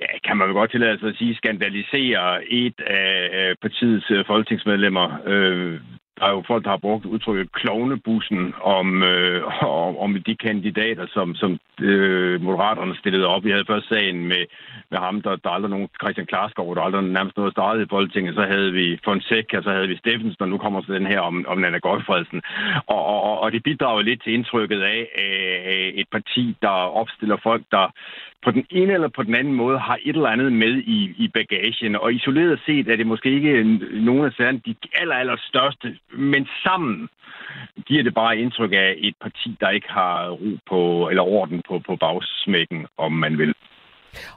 ja, kan man vel godt tillade sig at sige, skandaliserer et af partiets øh, folketingsmedlemmer. Øh, der er jo folk, der har brugt udtrykket klovnebussen om, øh, om, om de kandidater, som, som øh, Moderaterne stillede op. Vi havde først sagen med, med ham, der, der aldrig nogen Christian Klarskov, der aldrig nærmest noget startet i Folketinget. Så havde vi Fonseca, så havde vi Steffensen, og nu kommer så den her om, om Nana Godfredsen. Og, og, og det bidrager lidt til indtrykket af øh, et parti, der opstiller folk, der på den ene eller på den anden måde har et eller andet med i, i bagagen. Og isoleret set er det måske ikke nogen af sagerne de aller, aller største, men sammen giver det bare indtryk af et parti, der ikke har ro på, eller orden på, på bagsmækken, om man vil.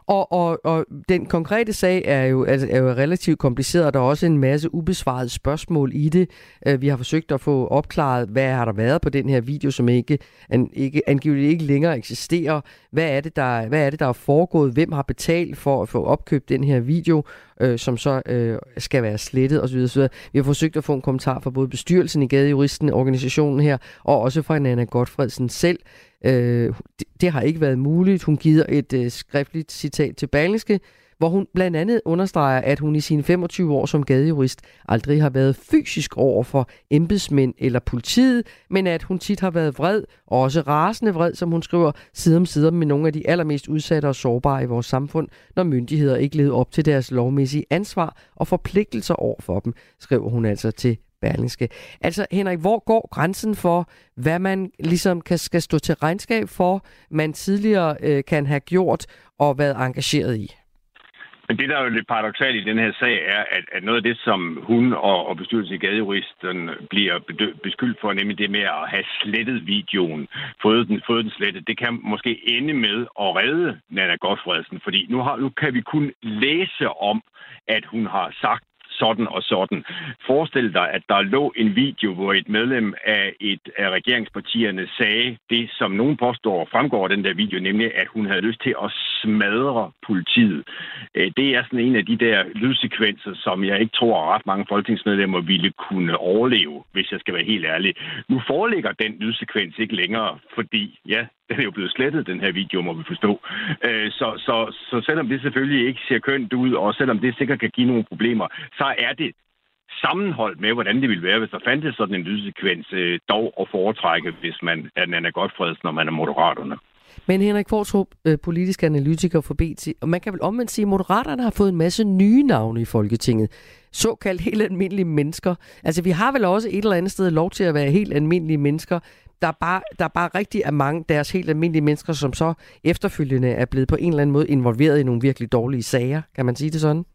Og, og, og den konkrete sag er jo, altså, er jo relativt kompliceret, og der er også en masse ubesvarede spørgsmål i det. Uh, vi har forsøgt at få opklaret, hvad har der været på den her video, som ikke, an, ikke angiveligt ikke længere eksisterer. Hvad er, det, der, hvad er det, der er foregået? Hvem har betalt for at få opkøbt den her video, uh, som så uh, skal være slettet osv. osv. Vi har forsøgt at få en kommentar fra både bestyrelsen i Gadejuristen, organisationen her, og også fra Nana Godfredsen selv. Øh, det, det har ikke været muligt. Hun giver et øh, skriftligt citat til Berlingske, hvor hun blandt andet understreger, at hun i sine 25 år som gadejurist aldrig har været fysisk over for embedsmænd eller politiet, men at hun tit har været vred, og også rasende vred, som hun skriver, side om side med nogle af de allermest udsatte og sårbare i vores samfund, når myndigheder ikke levede op til deres lovmæssige ansvar og forpligtelser over for dem, skriver hun altså til Berlingske. Altså Henrik, hvor går grænsen for, hvad man ligesom kan, skal stå til regnskab for, man tidligere øh, kan have gjort og været engageret i? Men det, der er jo lidt paradoxalt i den her sag, er, at, at noget af det, som hun og, og bestyrelsen i Gadejuristen bliver beskyldt for, nemlig det med at have slettet videoen, fået den, fået den slettet, det kan måske ende med at redde Nana Godfredsen, fordi nu, har, nu kan vi kun læse om, at hun har sagt sådan og sådan. Forestil dig, at der lå en video, hvor et medlem af et af regeringspartierne sagde det, som nogen påstår fremgår af den der video, nemlig at hun havde lyst til at smadre politiet. Øh, det er sådan en af de der lydsekvenser, som jeg ikke tror, at ret mange folketingsmedlemmer ville kunne overleve, hvis jeg skal være helt ærlig. Nu foreligger den lydsekvens ikke længere, fordi ja, den er jo blevet slettet, den her video, må vi forstå. Øh, så, så, så selvom det selvfølgelig ikke ser kønt ud, og selvom det sikkert kan give nogle problemer, så er det sammenholdt med, hvordan det ville være, hvis der fandtes sådan en lydsekvens, øh, dog at foretrække, hvis man er godt Godfredsen, når man er moderaterne. Men Henrik Fortrup, øh, politisk analytiker for BT, og man kan vel omvendt sige, at Moderaterne har fået en masse nye navne i Folketinget. Såkaldt helt almindelige mennesker. Altså, vi har vel også et eller andet sted lov til at være helt almindelige mennesker. Der er bare, der er bare rigtig er mange deres helt almindelige mennesker, som så efterfølgende er blevet på en eller anden måde involveret i nogle virkelig dårlige sager. Kan man sige det sådan?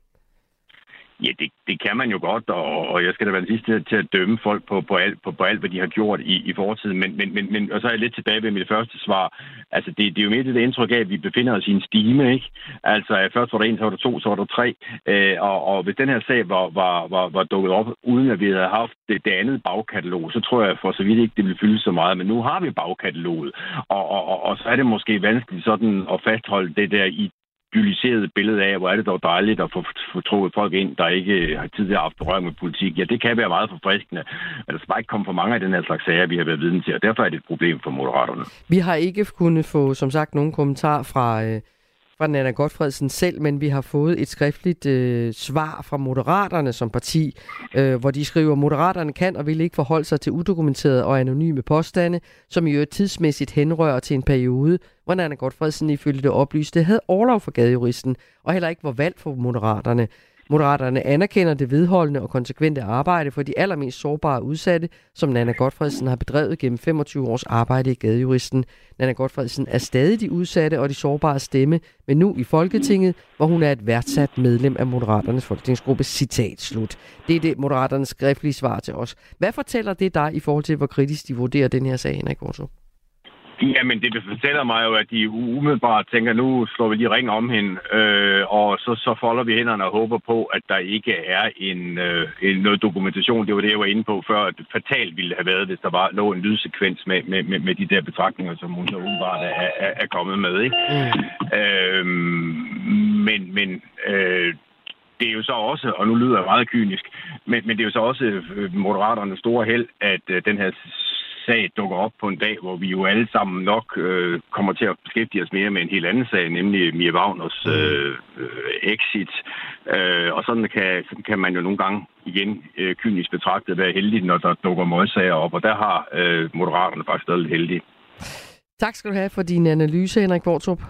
Ja, det, det kan man jo godt, og, og jeg skal da være den sidste til, at dømme folk på, på, alt, på, på alt, hvad de har gjort i, i fortiden. Men, men, men, men, og så er jeg lidt tilbage ved mit første svar. Altså, det, det er jo mere det indtryk af, at vi befinder os i en stime, ikke? Altså, først var der en, så var der to, så var der tre. Øh, og, og hvis den her sag var, var, var, var dukket op, uden at vi havde haft det, det andet bagkatalog, så tror jeg for så vidt ikke, det ville fylde så meget. Men nu har vi bagkataloget, og, og, og, og så er det måske vanskeligt sådan at fastholde det der i idylliseret billede af, hvor er det dog dejligt at få, få troet folk ind, der ikke har tid til at med politik. Ja, det kan være meget forfriskende, men der skal bare ikke komme for mange af den her slags sager, vi har været vidne til, og derfor er det et problem for Moderaterne. Vi har ikke kunnet få, som sagt, nogen kommentar fra, øh, fra Nana Godfredsen selv, men vi har fået et skriftligt øh, svar fra Moderaterne som parti, øh, hvor de skriver, Moderaterne kan og vil ikke forholde sig til udokumenterede og anonyme påstande, som i øvrigt tidsmæssigt henrører til en periode, hvor Nana Godfredsen ifølge det oplyste havde overlov for gadejuristen, og heller ikke var valgt for Moderaterne. Moderaterne anerkender det vedholdende og konsekvente arbejde for de allermest sårbare udsatte, som Nana Godfredsen har bedrevet gennem 25 års arbejde i Gadejuristen. Nana Godfredsen er stadig de udsatte og de sårbare stemme, men nu i Folketinget, hvor hun er et værdsat medlem af Moderaternes folketingsgruppe. Citat slut. Det er det Moderaternes skriftlige svar til os. Hvad fortæller det dig i forhold til, hvor kritisk de vurderer den her sag, Henrik Gorsuch? Jamen, det fortæller mig jo, at de umiddelbart tænker, nu slår vi lige ring om hende, øh, og så, så folder vi hænderne og håber på, at der ikke er en, øh, en noget dokumentation. Det var det, jeg var inde på før, at det fatalt ville have været, hvis der var lå en lydsekvens med, med, med, med de der betragtninger, som hun så umiddelbart er, er, er kommet med. Ikke? Mm. Øh, men men øh, det er jo så også, og nu lyder jeg meget kynisk, men, men det er jo så også øh, Moderaternes store held, at øh, den her sag dukker op på en dag, hvor vi jo alle sammen nok øh, kommer til at beskæftige os mere med en helt anden sag, nemlig Mia Wagners mm. øh, exit. Øh, og sådan kan, kan man jo nogle gange igen øh, kynisk betragtet være heldig, når der dukker modsager op, og der har øh, Moderaterne faktisk været heldige. Tak skal du have for din analyse, Henrik Vortrup.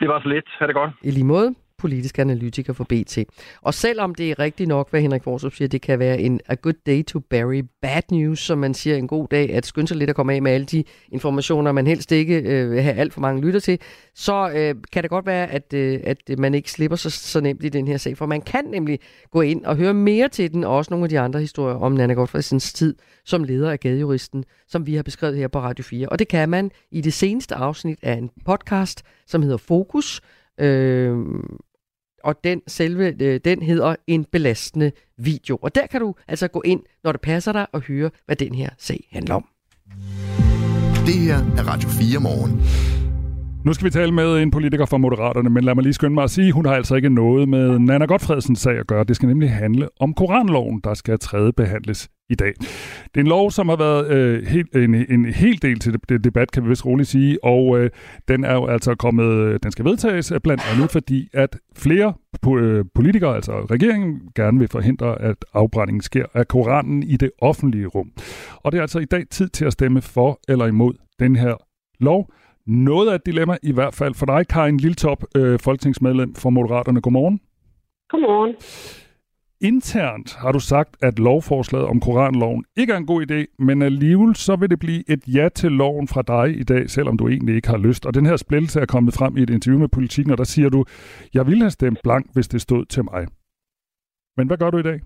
Det var så lidt. Ha' det godt. I lige måde politisk analytiker for BT. Og selvom det er rigtigt nok, hvad Henrik Forsrup siger, det kan være en a good day to bury bad news, som man siger en god dag, at skynde sig lidt at komme af med alle de informationer, man helst ikke øh, vil have alt for mange lytter til, så øh, kan det godt være, at, øh, at man ikke slipper så, så nemt i den her sag, for man kan nemlig gå ind og høre mere til den, og også nogle af de andre historier om Nana Godfredsens tid som leder af Gadejuristen, som vi har beskrevet her på Radio 4. Og det kan man i det seneste afsnit af en podcast, som hedder Fokus, Øh, og den selve øh, den hedder en belastende video. Og der kan du altså gå ind, når det passer dig, og høre, hvad den her sag handler om. Det her er Radio 4 morgen. Nu skal vi tale med en politiker fra Moderaterne, men lad mig lige skynde mig at sige, hun har altså ikke noget med Nana Godfredsens sag at gøre. Det skal nemlig handle om Koranloven, der skal tredje behandles i dag. Det er en lov, som har været øh, helt, en, en hel del til det, debat, kan vi vist roligt sige, og øh, den er jo altså kommet, den skal vedtages blandt andet fordi, at flere øh, politikere, altså regeringen, gerne vil forhindre, at afbrændingen sker af Koranen i det offentlige rum. Og det er altså i dag tid til at stemme for eller imod den her lov. Noget af et dilemma i hvert fald for dig, Karin Liltop, øh, folketingsmedlem for Moderaterne. Godmorgen. Godmorgen. Internt har du sagt, at lovforslaget om Koranloven ikke er en god idé, men alligevel så vil det blive et ja til loven fra dig i dag, selvom du egentlig ikke har lyst. Og den her splittelse er kommet frem i et interview med politikken, og der siger du, jeg ville have stemt blank, hvis det stod til mig. Men hvad gør du i dag?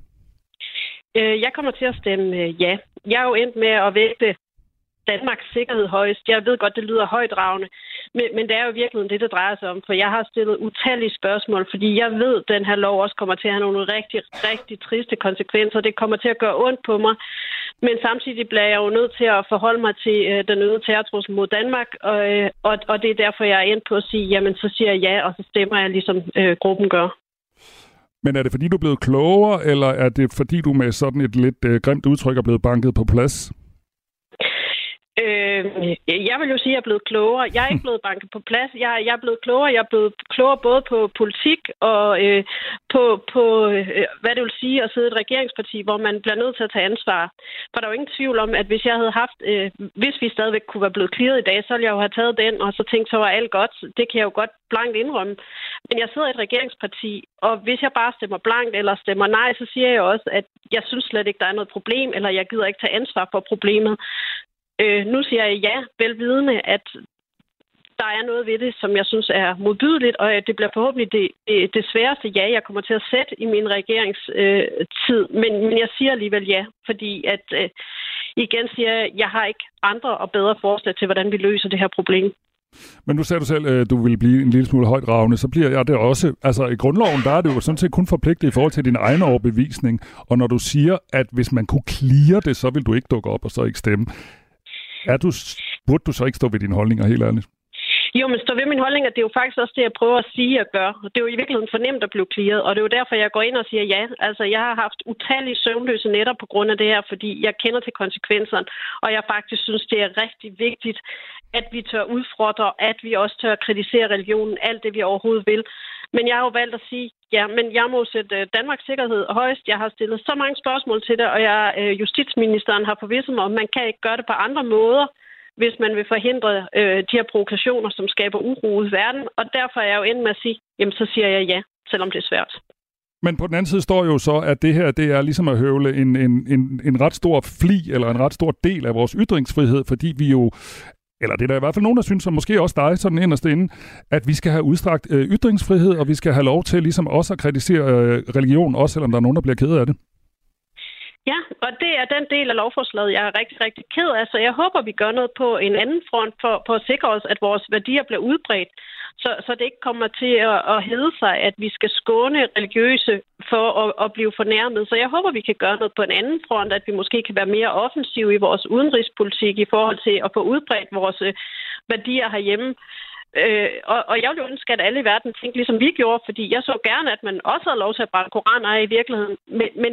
Øh, jeg kommer til at stemme øh, ja. Jeg er jo endt med at vægte Danmarks sikkerhed højst. Jeg ved godt, det lyder højdragende, men, men det er jo virkelig det, det drejer sig om. For jeg har stillet utallige spørgsmål, fordi jeg ved, at den her lov også kommer til at have nogle rigtig, rigtig triste konsekvenser. Det kommer til at gøre ondt på mig. Men samtidig bliver jeg jo nødt til at forholde mig til øh, den øgede terrortrussel mod Danmark, og, øh, og, og det er derfor, jeg er endt på at sige, jamen så siger jeg ja, og så stemmer jeg ligesom øh, gruppen gør. Men er det fordi, du er blevet klogere, eller er det fordi, du med sådan et lidt øh, grimt udtryk er blevet banket på plads? Øh, jeg vil jo sige, at jeg er blevet klogere. Jeg er ikke blevet banket på plads. Jeg, jeg er blevet klogere. Jeg er blevet klogere både på politik og øh, på, på øh, hvad det vil sige at sidde i et regeringsparti, hvor man bliver nødt til at tage ansvar. For der er jo ingen tvivl om, at hvis jeg havde haft, øh, hvis vi stadigvæk kunne være blevet clearet i dag, så ville jeg jo have taget den, og så tænkt, så var alt godt. Det kan jeg jo godt blankt indrømme. Men jeg sidder i et regeringsparti, og hvis jeg bare stemmer blankt eller stemmer nej, så siger jeg også, at jeg synes slet ikke, der er noget problem, eller jeg gider ikke tage ansvar for problemet. Øh, nu siger jeg ja, velvidende, at der er noget ved det, som jeg synes er modbydeligt, og det bliver forhåbentlig det, det, det sværeste ja, jeg kommer til at sætte i min regeringstid. Øh, men, men jeg siger alligevel ja, fordi at øh, igen siger jeg, jeg har ikke andre og bedre forslag til, hvordan vi løser det her problem. Men nu sagde du selv, at du vil blive en lille smule højt så bliver jeg det også. Altså i grundloven, der er det jo sådan set kun forpligtet i forhold til din egen overbevisning. Og når du siger, at hvis man kunne klire det, så vil du ikke dukke op og så ikke stemme. Er du, burde du så ikke stå ved dine holdninger, helt ærligt? Jo, men stå ved min holdning, at det er jo faktisk også det, jeg prøver at sige og gøre. Det er jo i virkeligheden fornemt at blive clearet, og det er jo derfor, jeg går ind og siger ja. Altså, jeg har haft utallige søvnløse nætter på grund af det her, fordi jeg kender til konsekvenserne, og jeg faktisk synes, det er rigtig vigtigt, at vi tør udfordre, at vi også tør kritisere religionen, alt det, vi overhovedet vil. Men jeg har jo valgt at sige, ja, men jeg må sætte øh, Danmarks sikkerhed højst. Jeg har stillet så mange spørgsmål til det, og jeg, øh, justitsministeren har forvisset mig, at man kan ikke gøre det på andre måder, hvis man vil forhindre øh, de her provokationer, som skaber uro i verden. Og derfor er jeg jo endt med at sige, jamen så siger jeg ja, selvom det er svært. Men på den anden side står jo så, at det her det er ligesom at høvle en, en, en, en ret stor fli eller en ret stor del af vores ytringsfrihed, fordi vi jo eller det er der i hvert fald nogen, der synes, og måske også dig sådan inderst inde, at vi skal have udstrakt øh, ytringsfrihed, og vi skal have lov til ligesom også at kritisere øh, religion, også selvom der er nogen, der bliver ked af det. Ja, og det er den del af lovforslaget, jeg er rigtig, rigtig ked af. Så jeg håber, vi gør noget på en anden front for, for at sikre os, at vores værdier bliver udbredt. Så, så det ikke kommer til at, at hedde sig, at vi skal skåne religiøse for at, at blive fornærmet. Så jeg håber, vi kan gøre noget på en anden front, at vi måske kan være mere offensive i vores udenrigspolitik i forhold til at få udbredt vores øh, værdier herhjemme. Øh, og, og jeg ville ønske, at alle i verden tænkte, ligesom vi gjorde, fordi jeg så gerne, at man også havde lov til at brænde koraner i virkeligheden. Men, men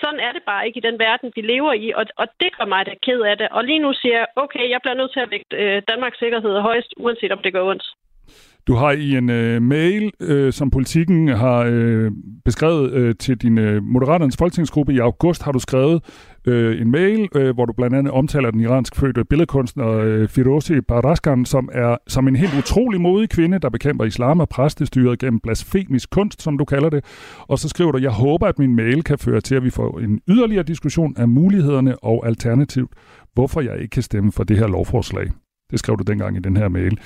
sådan er det bare ikke i den verden, vi lever i, og, og det gør mig da ked af det. Og lige nu siger jeg, okay, jeg bliver nødt til at vægte øh, Danmarks sikkerhed højst, uanset om det går ondt. Du har i en øh, mail, øh, som politikken har øh, beskrevet øh, til din øh, Moderaternes folketingsgruppe i august, har du skrevet øh, en mail, øh, hvor du blandt andet omtaler den iransk fødte billedkunstner øh, Firozi Baraskan, som er som en helt utrolig modig kvinde, der bekæmper islam og præstestyret gennem blasfemisk kunst, som du kalder det. Og så skriver du, jeg håber, at min mail kan føre til, at vi får en yderligere diskussion af mulighederne og alternativt, hvorfor jeg ikke kan stemme for det her lovforslag. Det skrev du dengang i den her mail.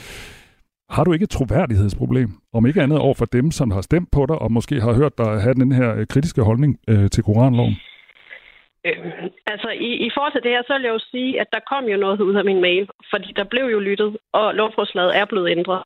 Har du ikke et troværdighedsproblem, om ikke andet over for dem, som har stemt på dig, og måske har hørt dig have den her øh, kritiske holdning øh, til koranloven? Øh, altså, i, i forhold til det her, så vil jeg jo sige, at der kom jo noget ud af min mail, fordi der blev jo lyttet, og lovforslaget er blevet ændret.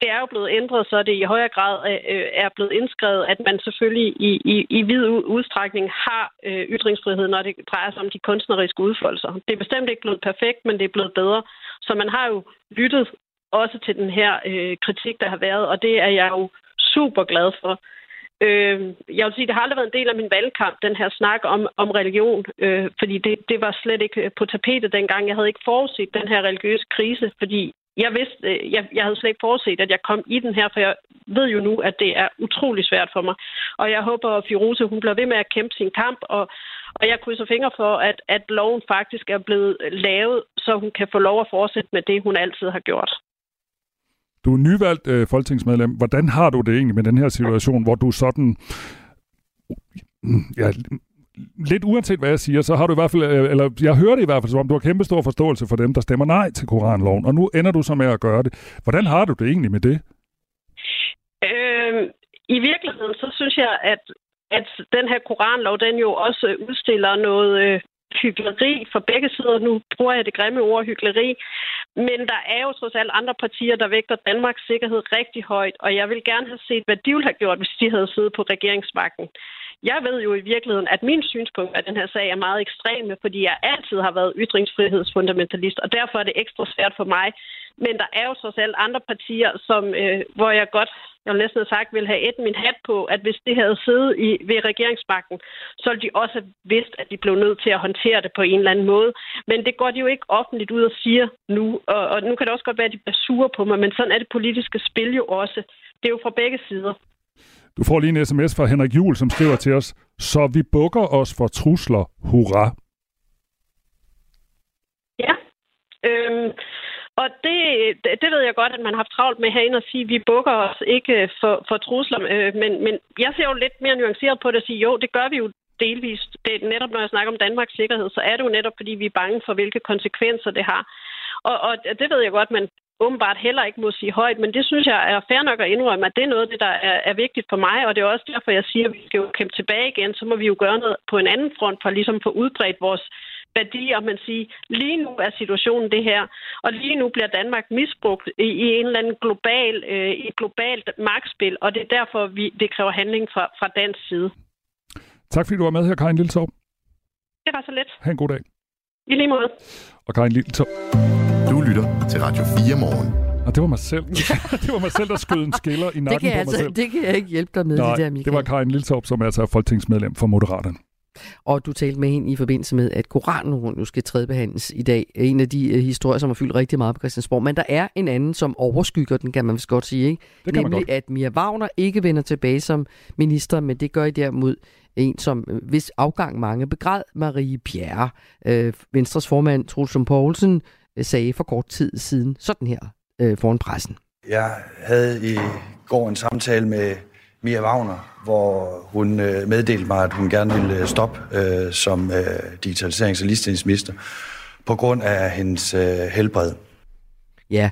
Det er jo blevet ændret, så det i højere grad øh, øh er blevet indskrevet, at man selvfølgelig i, i, i vid udstrækning har øh, ytringsfrihed, når det drejer sig om de kunstneriske udfoldelser. Det er bestemt ikke blevet perfekt, men det er blevet bedre. Så man har jo lyttet også til den her øh, kritik, der har været, og det er jeg jo super glad for. Øh, jeg vil sige, det har aldrig været en del af min valgkamp, den her snak om, om religion, øh, fordi det, det var slet ikke øh, på tapetet dengang. Jeg havde ikke forudset den her religiøse krise, fordi jeg vidste, øh, jeg, jeg havde slet ikke forudset, at jeg kom i den her, for jeg ved jo nu, at det er utrolig svært for mig. Og jeg håber, at Firoze, hun bliver ved med at kæmpe sin kamp, og, og jeg krydser fingre for, at, at loven faktisk er blevet lavet, så hun kan få lov at fortsætte med det, hun altid har gjort. Du er nyvalgt øh, folketingsmedlem. Hvordan har du det egentlig med den her situation, hvor du sådan... Ja, lidt uanset hvad jeg siger, så har du i hvert fald, øh, eller jeg hører det i hvert fald som om, du har kæmpe stor forståelse for dem, der stemmer nej til koranloven, og nu ender du så med at gøre det. Hvordan har du det egentlig med det? Øh, I virkeligheden, så synes jeg, at, at den her koranlov, den jo også udstiller noget, øh, hyggeleri for begge sider. Nu bruger jeg det grimme ord hyggeleri. Men der er jo trods alt andre partier, der vægter Danmarks sikkerhed rigtig højt, og jeg vil gerne have set, hvad de ville have gjort, hvis de havde siddet på regeringsmagten. Jeg ved jo i virkeligheden, at min synspunkt af den her sag er meget ekstreme, fordi jeg altid har været ytringsfrihedsfundamentalist, og derfor er det ekstra svært for mig men der er jo trods alt andre partier, som, øh, hvor jeg godt, jeg vil næsten have sagt, vil have et min hat på, at hvis det havde siddet i, ved regeringsmagten, så ville de også have vidst, at de blev nødt til at håndtere det på en eller anden måde. Men det går de jo ikke offentligt ud og siger nu. Og, og nu kan det også godt være, at de bliver sure på mig, men sådan er det politiske spil jo også. Det er jo fra begge sider. Du får lige en sms fra Henrik Jul, som skriver til os, så vi bukker os for trusler. Hurra! Ja. Øhm, og det, det ved jeg godt, at man har haft travlt med herinde at sige, at vi bukker os ikke for, for trusler. Øh, men, men jeg ser jo lidt mere nuanceret på det og sige, jo, det gør vi jo delvist. Det, netop når jeg snakker om Danmarks sikkerhed, så er det jo netop, fordi vi er bange for, hvilke konsekvenser det har. Og, og det ved jeg godt, man åbenbart heller ikke må sige højt, men det synes jeg er fair nok at indrømme, at det er noget det, der er, er vigtigt for mig, og det er også derfor, jeg siger, at vi skal jo kæmpe tilbage igen, så må vi jo gøre noget på en anden front for ligesom at få udbredt vores værdier, man siger, lige nu er situationen det her, og lige nu bliver Danmark misbrugt i, i en eller anden global, øh, i et globalt magtspil, og det er derfor, vi, det kræver handling fra, fra dansk side. Tak fordi du var med her, Karin Lilletorp. Det var så let. Ha' en god dag. I lige måde. Og Karin Lilletorp. Du lytter til Radio 4 morgen. Og det var mig selv. det var mig selv, der skød en skiller i nakken Det kan, på mig altså, selv. det kan jeg ikke hjælpe dig med, Nej, det der, Michael. det var Karin Lilletorp, som altså er folketingsmedlem for Moderaterne. Og du talte med hende i forbindelse med, at Koranen nu skal tredjebehandles i dag. En af de uh, historier, som har fyldt rigtig meget på Christiansborg. Men der er en anden, som overskygger den, kan man vist godt sige. Ikke? Det kan man Nemlig, at Mia Wagner ikke vender tilbage som minister, men det gør I derimod en, som øh, hvis afgang mange begræd, Marie Bjerre. Øh, Venstres formand, Troels Lund Poulsen, øh, sagde for kort tid siden sådan her øh, foran pressen. Jeg havde i går en samtale med Mia Wagner, hvor hun øh, meddelte mig, at hun gerne ville øh, stoppe øh, som øh, digitaliserings- og ligestillingsminister på grund af hendes øh, helbred. Ja,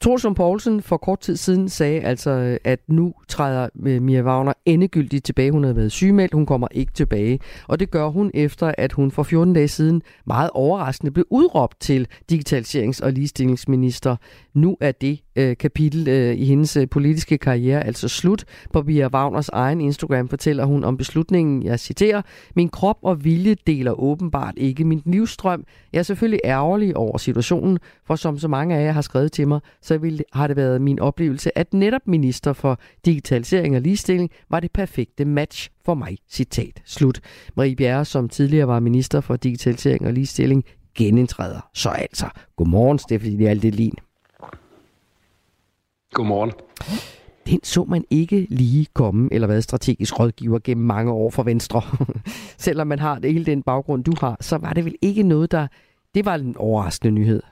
Troels Poulsen for kort tid siden sagde altså, øh, at nu træder øh, Mia Wagner endegyldigt tilbage. Hun havde været sygemeldt, hun kommer ikke tilbage. Og det gør hun efter, at hun for 14 dage siden meget overraskende blev udråbt til digitaliserings- og ligestillingsminister. Nu er det øh, kapitel øh, i hendes øh, politiske karriere altså slut. På Wagners egen Instagram fortæller hun om beslutningen, jeg citerer, Min krop og vilje deler åbenbart ikke min livsstrøm. Jeg er selvfølgelig ærgerlig over situationen, for som så mange af jer har skrevet til mig, så vil, har det været min oplevelse, at netop minister for digitalisering og ligestilling var det perfekte match for mig. Citat slut. Marie Bjerre, som tidligere var minister for digitalisering og ligestilling, genindtræder. Så altså, godmorgen Stephanie Aldelin. Godmorgen. Den så man ikke lige komme, eller hvad strategisk rådgiver gennem mange år for Venstre. Selvom man har det hele den baggrund, du har, så var det vel ikke noget, der... Det var en overraskende nyhed.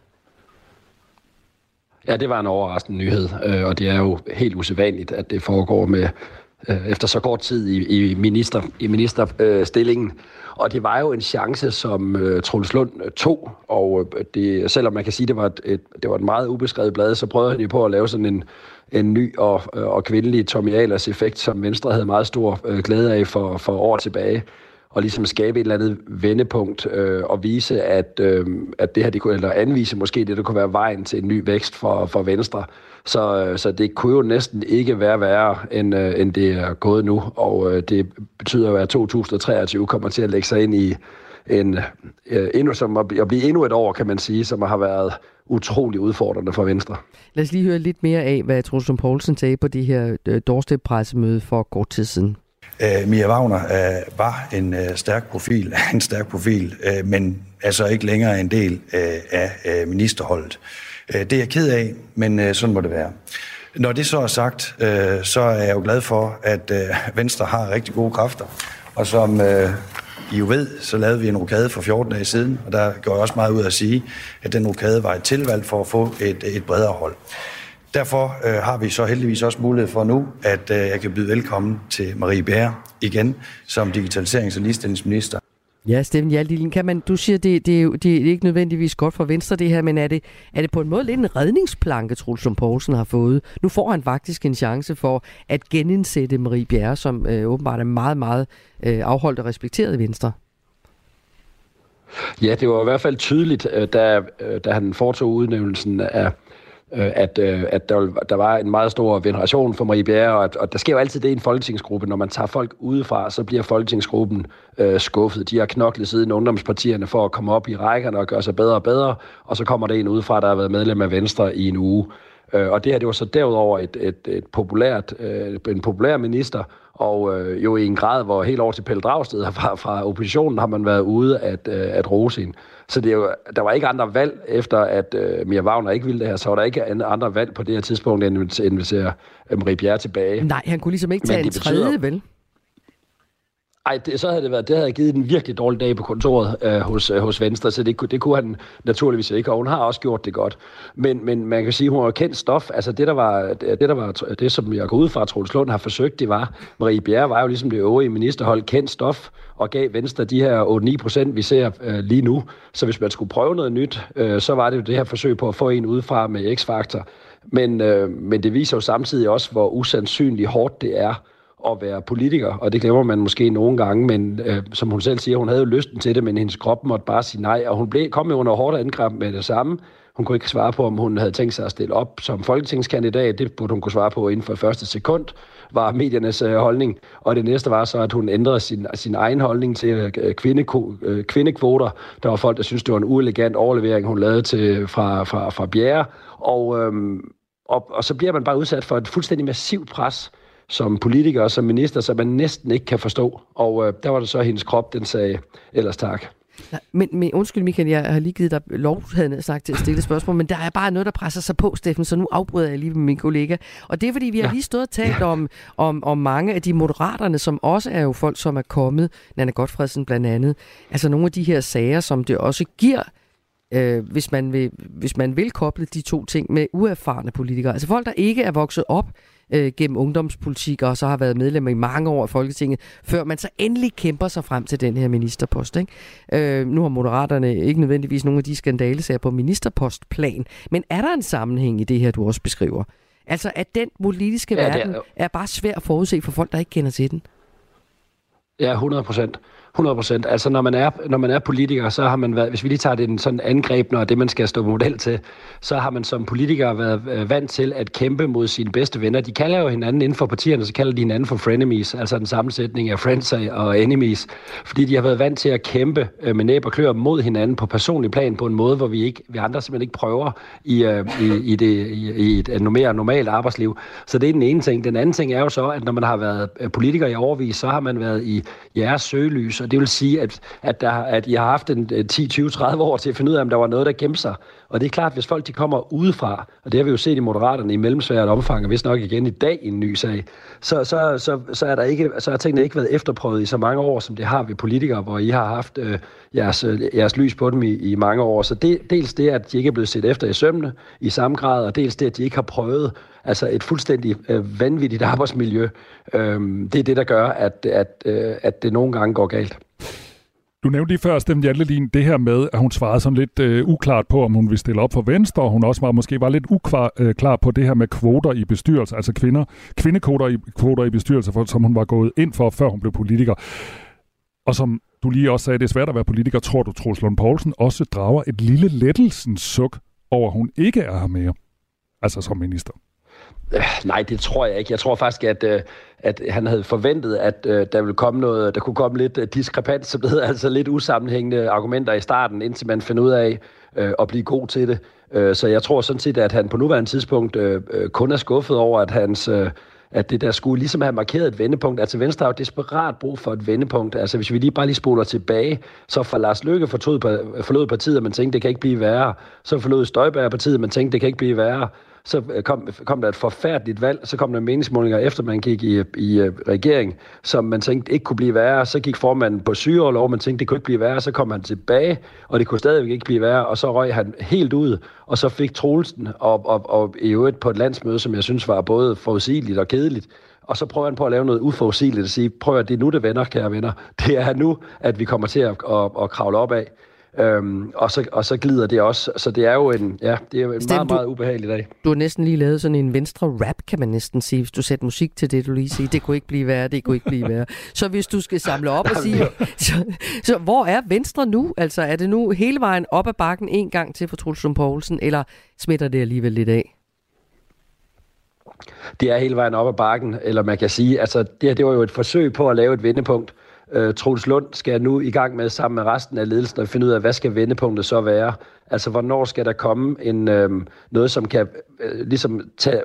Ja, det var en overraskende nyhed, øh, og det er jo helt usædvanligt, at det foregår med øh, efter så kort tid i, i, minister, i ministerstillingen. Og det var jo en chance, som øh, Troels Lund øh, tog, og øh, det, selvom man kan sige, at det var et, et, det var et meget ubeskrevet blad, så prøvede han jo på at lave sådan en, en ny og, øh, og kvindelig Tommy Ahlers effekt, som Venstre havde meget stor øh, glæde af for, for år tilbage og ligesom skabe et eller andet vendepunkt øh, og vise, at, øh, at det her, det kunne, eller anvise måske det, der kunne være vejen til en ny vækst for, for Venstre. Så, øh, så det kunne jo næsten ikke være værre, end, øh, end det er gået nu, og øh, det betyder jo, at 2023 kommer til at lægge sig ind i en, øh, endnu, som at, at blive endnu et år, kan man sige, som har været utrolig udfordrende for Venstre. Lad os lige høre lidt mere af, hvad Troels Poulsen sagde på det her øh, doorstep-pressemøde for kort tid siden. Øh, Mia Wagner øh, var en øh, stærk profil, en stærk profil, øh, men altså ikke længere en del øh, af øh, ministerholdet. Øh, det er jeg ked af, men øh, sådan må det være. Når det så er sagt, øh, så er jeg jo glad for, at øh, Venstre har rigtig gode kræfter, og som øh, I jo ved, så lavede vi en rokade for 14 dage siden, og der går jeg også meget ud at sige, at den rokade var et tilvalg for at få et, et bredere hold. Derfor øh, har vi så heldigvis også mulighed for nu, at øh, jeg kan byde velkommen til Marie Bjerre igen som digitaliserings- og ligestillingsminister. Ja, Steffen Hjaldelin, kan man, du siger, det, det, er det er ikke nødvendigvis godt for Venstre det her, men er det, er det på en måde lidt en redningsplanke, Truls Lund Poulsen har fået? Nu får han faktisk en chance for at genindsætte Marie Bjerre, som øh, åbenbart er meget, meget øh, afholdt og respekteret i Venstre. Ja, det var i hvert fald tydeligt, da, da han foretog udnævnelsen af øh, at, øh, at der, der var en meget stor veneration for Marie Bjerre, og, at, og der sker jo altid det i en folketingsgruppe. Når man tager folk udefra, så bliver folketingsgruppen øh, skuffet. De har knoklet siden ungdomspartierne for at komme op i rækkerne og gøre sig bedre og bedre, og så kommer der en udefra, der har været medlem af Venstre i en uge. Øh, og det her, det var så derudover et, et, et populært, øh, en populær minister, og øh, jo i en grad, hvor helt over til Pelle Dragsted fra, fra oppositionen har man været ude at, øh, at rose hende. Så det er jo, der var ikke andre valg, efter at øh, Mia Wagner ikke ville det her, så var der ikke andre valg på det her tidspunkt, end at invitere Marie Bjerre tilbage. Nej, han kunne ligesom ikke tage en betyder, tredje, vel? Ej, det, så havde det været, det havde givet en virkelig dårlig dag på kontoret øh, hos, øh, hos Venstre, så det, det kunne han naturligvis ikke, og hun har også gjort det godt. Men, men man kan sige, at hun har kendt stof. Altså det, der var, det, der var, det som jeg går ud fra, at Troels Lund har forsøgt, det var, Marie Bjerre var jo ligesom det øvrige ministerhold kendt stof, og gav Venstre de her 8-9 procent, vi ser øh, lige nu. Så hvis man skulle prøve noget nyt, øh, så var det jo det her forsøg på at få en udefra med X-faktor. Men, øh, men det viser jo samtidig også, hvor usandsynligt hårdt det er, at være politiker, og det glemmer man måske nogle gange, men øh, som hun selv siger, hun havde jo lysten til det, men hendes krop måtte bare sige nej, og hun blev, kom jo under hårdt angreb med det samme. Hun kunne ikke svare på, om hun havde tænkt sig at stille op som folketingskandidat. Det burde hun kunne svare på inden for første sekund, var mediernes øh, holdning. Og det næste var så, at hun ændrede sin, sin egen holdning til øh, kvindeko, øh, kvindekvoter. Der var folk, der syntes, det var en uelegant overlevering, hun lavede til, fra, fra, fra Bjerre. Og, øh, og, og så bliver man bare udsat for et fuldstændig massivt pres som politiker og som minister, som man næsten ikke kan forstå. Og øh, der var det så, at hendes krop, den sagde ellers tak. Ja, men, men undskyld Michael, jeg har lige givet dig lov, havde sagt til at stille spørgsmål, men der er bare noget, der presser sig på, Steffen, så nu afbryder jeg lige med min kollega. Og det er, fordi vi har lige stået og talt om, om, om mange af de moderaterne, som også er jo folk, som er kommet, Nana Godfredsen blandt andet, altså nogle af de her sager, som det også giver øh, hvis, man vil, hvis man vil koble de to ting med uerfarne politikere. Altså folk, der ikke er vokset op øh, gennem ungdomspolitik, og så har været medlem i mange år i Folketinget, før man så endelig kæmper sig frem til den her ministerpost. Ikke? Øh, nu har Moderaterne ikke nødvendigvis nogle af de skandalesager på ministerpostplan, men er der en sammenhæng i det her, du også beskriver? Altså, at den politiske ja, verden er, er bare svær at forudse for folk, der ikke kender til den? Ja, 100 procent. 100 procent. Altså, når man, er, når man er politiker, så har man været, hvis vi lige tager det en sådan angreb, når det man skal stå model til, så har man som politiker været øh, vant til at kæmpe mod sine bedste venner. De kalder jo hinanden inden for partierne, så kalder de hinanden for frenemies, altså den sammensætning af friends og enemies, fordi de har været vant til at kæmpe øh, med næb og klør mod hinanden på personlig plan på en måde, hvor vi, ikke, vi andre simpelthen ikke prøver i, øh, i, i, det, i, i et mere normalt arbejdsliv. Så det er den ene ting. Den anden ting er jo så, at når man har været politiker i overvis, så har man været i jeres søgelys, og det vil sige, at, at, der, at I har haft en 10, 20, 30 år til at finde ud af, om der var noget, der gemte sig. Og det er klart, hvis folk de kommer udefra, og det har vi jo set i Moderaterne i mellemsværet omfang, og hvis nok igen i dag i en ny sag, så, så, så, så, er der ikke, så har tingene ikke været efterprøvet i så mange år, som det har ved politikere, hvor I har haft øh, jeres, øh, jeres lys på dem i, i mange år. Så det, dels det, at de ikke er blevet set efter i sømne i samme grad, og dels det, at de ikke har prøvet altså et fuldstændig øh, vanvittigt arbejdsmiljø. Øh, det er det, der gør, at, at, øh, at det nogle gange går galt. Du nævnte lige før, Stem Jantelin, det her med, at hun svarede sådan lidt øh, uklart på, om hun ville stille op for Venstre, og hun også var måske var lidt uklar øh, klar på det her med kvoter i bestyrelser, altså kvinder, kvindekvoter i, kvoter i bestyrelser, for, som hun var gået ind for, før hun blev politiker. Og som du lige også sagde, det er svært at være politiker, tror du, Troels Lund Poulsen også drager et lille lettelsens suk over, at hun ikke er her mere, altså som minister? Øh, nej, det tror jeg ikke. Jeg tror faktisk, at, øh, at han havde forventet, at øh, der ville komme noget, der kunne komme lidt diskrepans, som det hedder, altså lidt usammenhængende argumenter i starten, indtil man finder ud af at blive god til det. Så jeg tror sådan set, at han på nuværende tidspunkt kun er skuffet over, at hans at det der skulle ligesom have markeret et vendepunkt. Altså Venstre har jo desperat brug for et vendepunkt. Altså hvis vi lige bare lige spoler tilbage, så for Lars Løkke forlod partiet, og man tænkte, det kan ikke blive værre. Så forlod Støjberg partiet, man tænkte, det kan ikke blive værre så øh, kom, kom der et forfærdeligt valg, så kom der meningsmålinger efter man gik i, i øh, regering, som man tænkte ikke kunne blive værre, så gik formanden på sygeoverlov, man tænkte det kunne ikke blive værre, så kom han tilbage, og det kunne stadigvæk ikke blive værre, og så røg han helt ud, og så fik Troelsen, og, og, og i øvrigt på et landsmøde, som jeg synes var både forudsigeligt og kedeligt, og så prøver han på at lave noget uforudsigeligt og sige, prøv at det er nu, det vender, kære venner. Det er nu, at vi kommer til at, at, at kravle op af. Øhm, og, så, og så glider det også. Så det er jo en, ja, det er en Stem, meget, meget ubehagelig dag. Du har næsten lige lavet sådan en venstre rap, kan man næsten sige, hvis du sætter musik til det, du lige siger. Det kunne ikke blive værre, det kunne ikke blive værre. Så hvis du skal samle op og sige, så, så hvor er venstre nu? Altså er det nu hele vejen op ad bakken en gang til for Truls Poulsen, eller smitter det alligevel lidt af? det er hele vejen op ad bakken, eller man kan sige, altså det her, det var jo et forsøg på at lave et vendepunkt. Øh, Troels Lund skal nu i gang med sammen med resten af ledelsen at finde ud af, hvad skal vendepunktet så være? Altså, hvornår skal der komme en, øh, noget, som kan øh, ligesom tage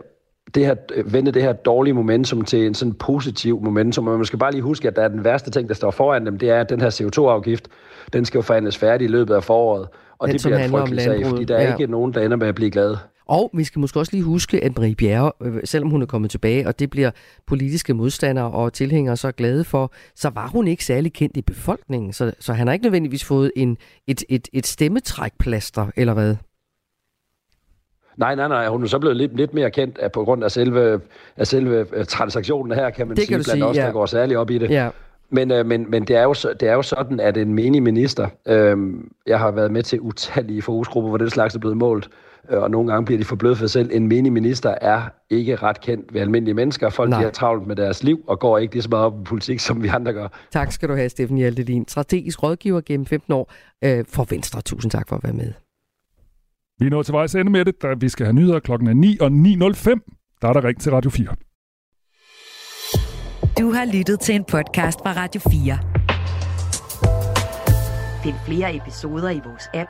det her, vende det her dårlige momentum til en sådan positiv momentum. Og man skal bare lige huske, at der er den værste ting, der står foran dem, det er, at den her CO2-afgift, den skal jo forhandles færdig i løbet af foråret. Og Den, det bliver en frygtelig sag, fordi der er Ja. ikke nogen, der ender med at blive glade. Og vi skal måske også lige huske, at Marie Bjerre, øh, selvom hun er kommet tilbage, og det bliver politiske modstandere og tilhængere så glade for, så var hun ikke særlig kendt i befolkningen. Så, så han har ikke nødvendigvis fået en, et, et, et stemmetrækplaster, eller hvad? Nej, nej, nej. Hun er så blevet lidt, lidt mere kendt af, på grund af selve, af selve øh, transaktionen her, kan man Det sige, kan du blandt sige, os, der ja. går særligt op i det. Ja. Men, øh, men, men det, er jo, det er jo sådan, at en menig minister, øh, jeg har været med til utallige fokusgrupper, hvor den slags er blevet målt, og nogle gange bliver de for bløde for sig selv. En menig minister er ikke ret kendt ved almindelige mennesker. Folk de Nej. har travlt med deres liv og går ikke lige så meget op i politik, som vi andre gør. Tak skal du have, Steffen Hjaltelin. Strategisk rådgiver gennem 15 år øh, for Venstre. Tusind tak for at være med. Vi er nået til vejs ende med det, da vi skal have nyheder klokken er 9 og 9.05. Der er der ring til Radio 4. Du har lyttet til en podcast fra Radio 4. Find flere episoder i vores app,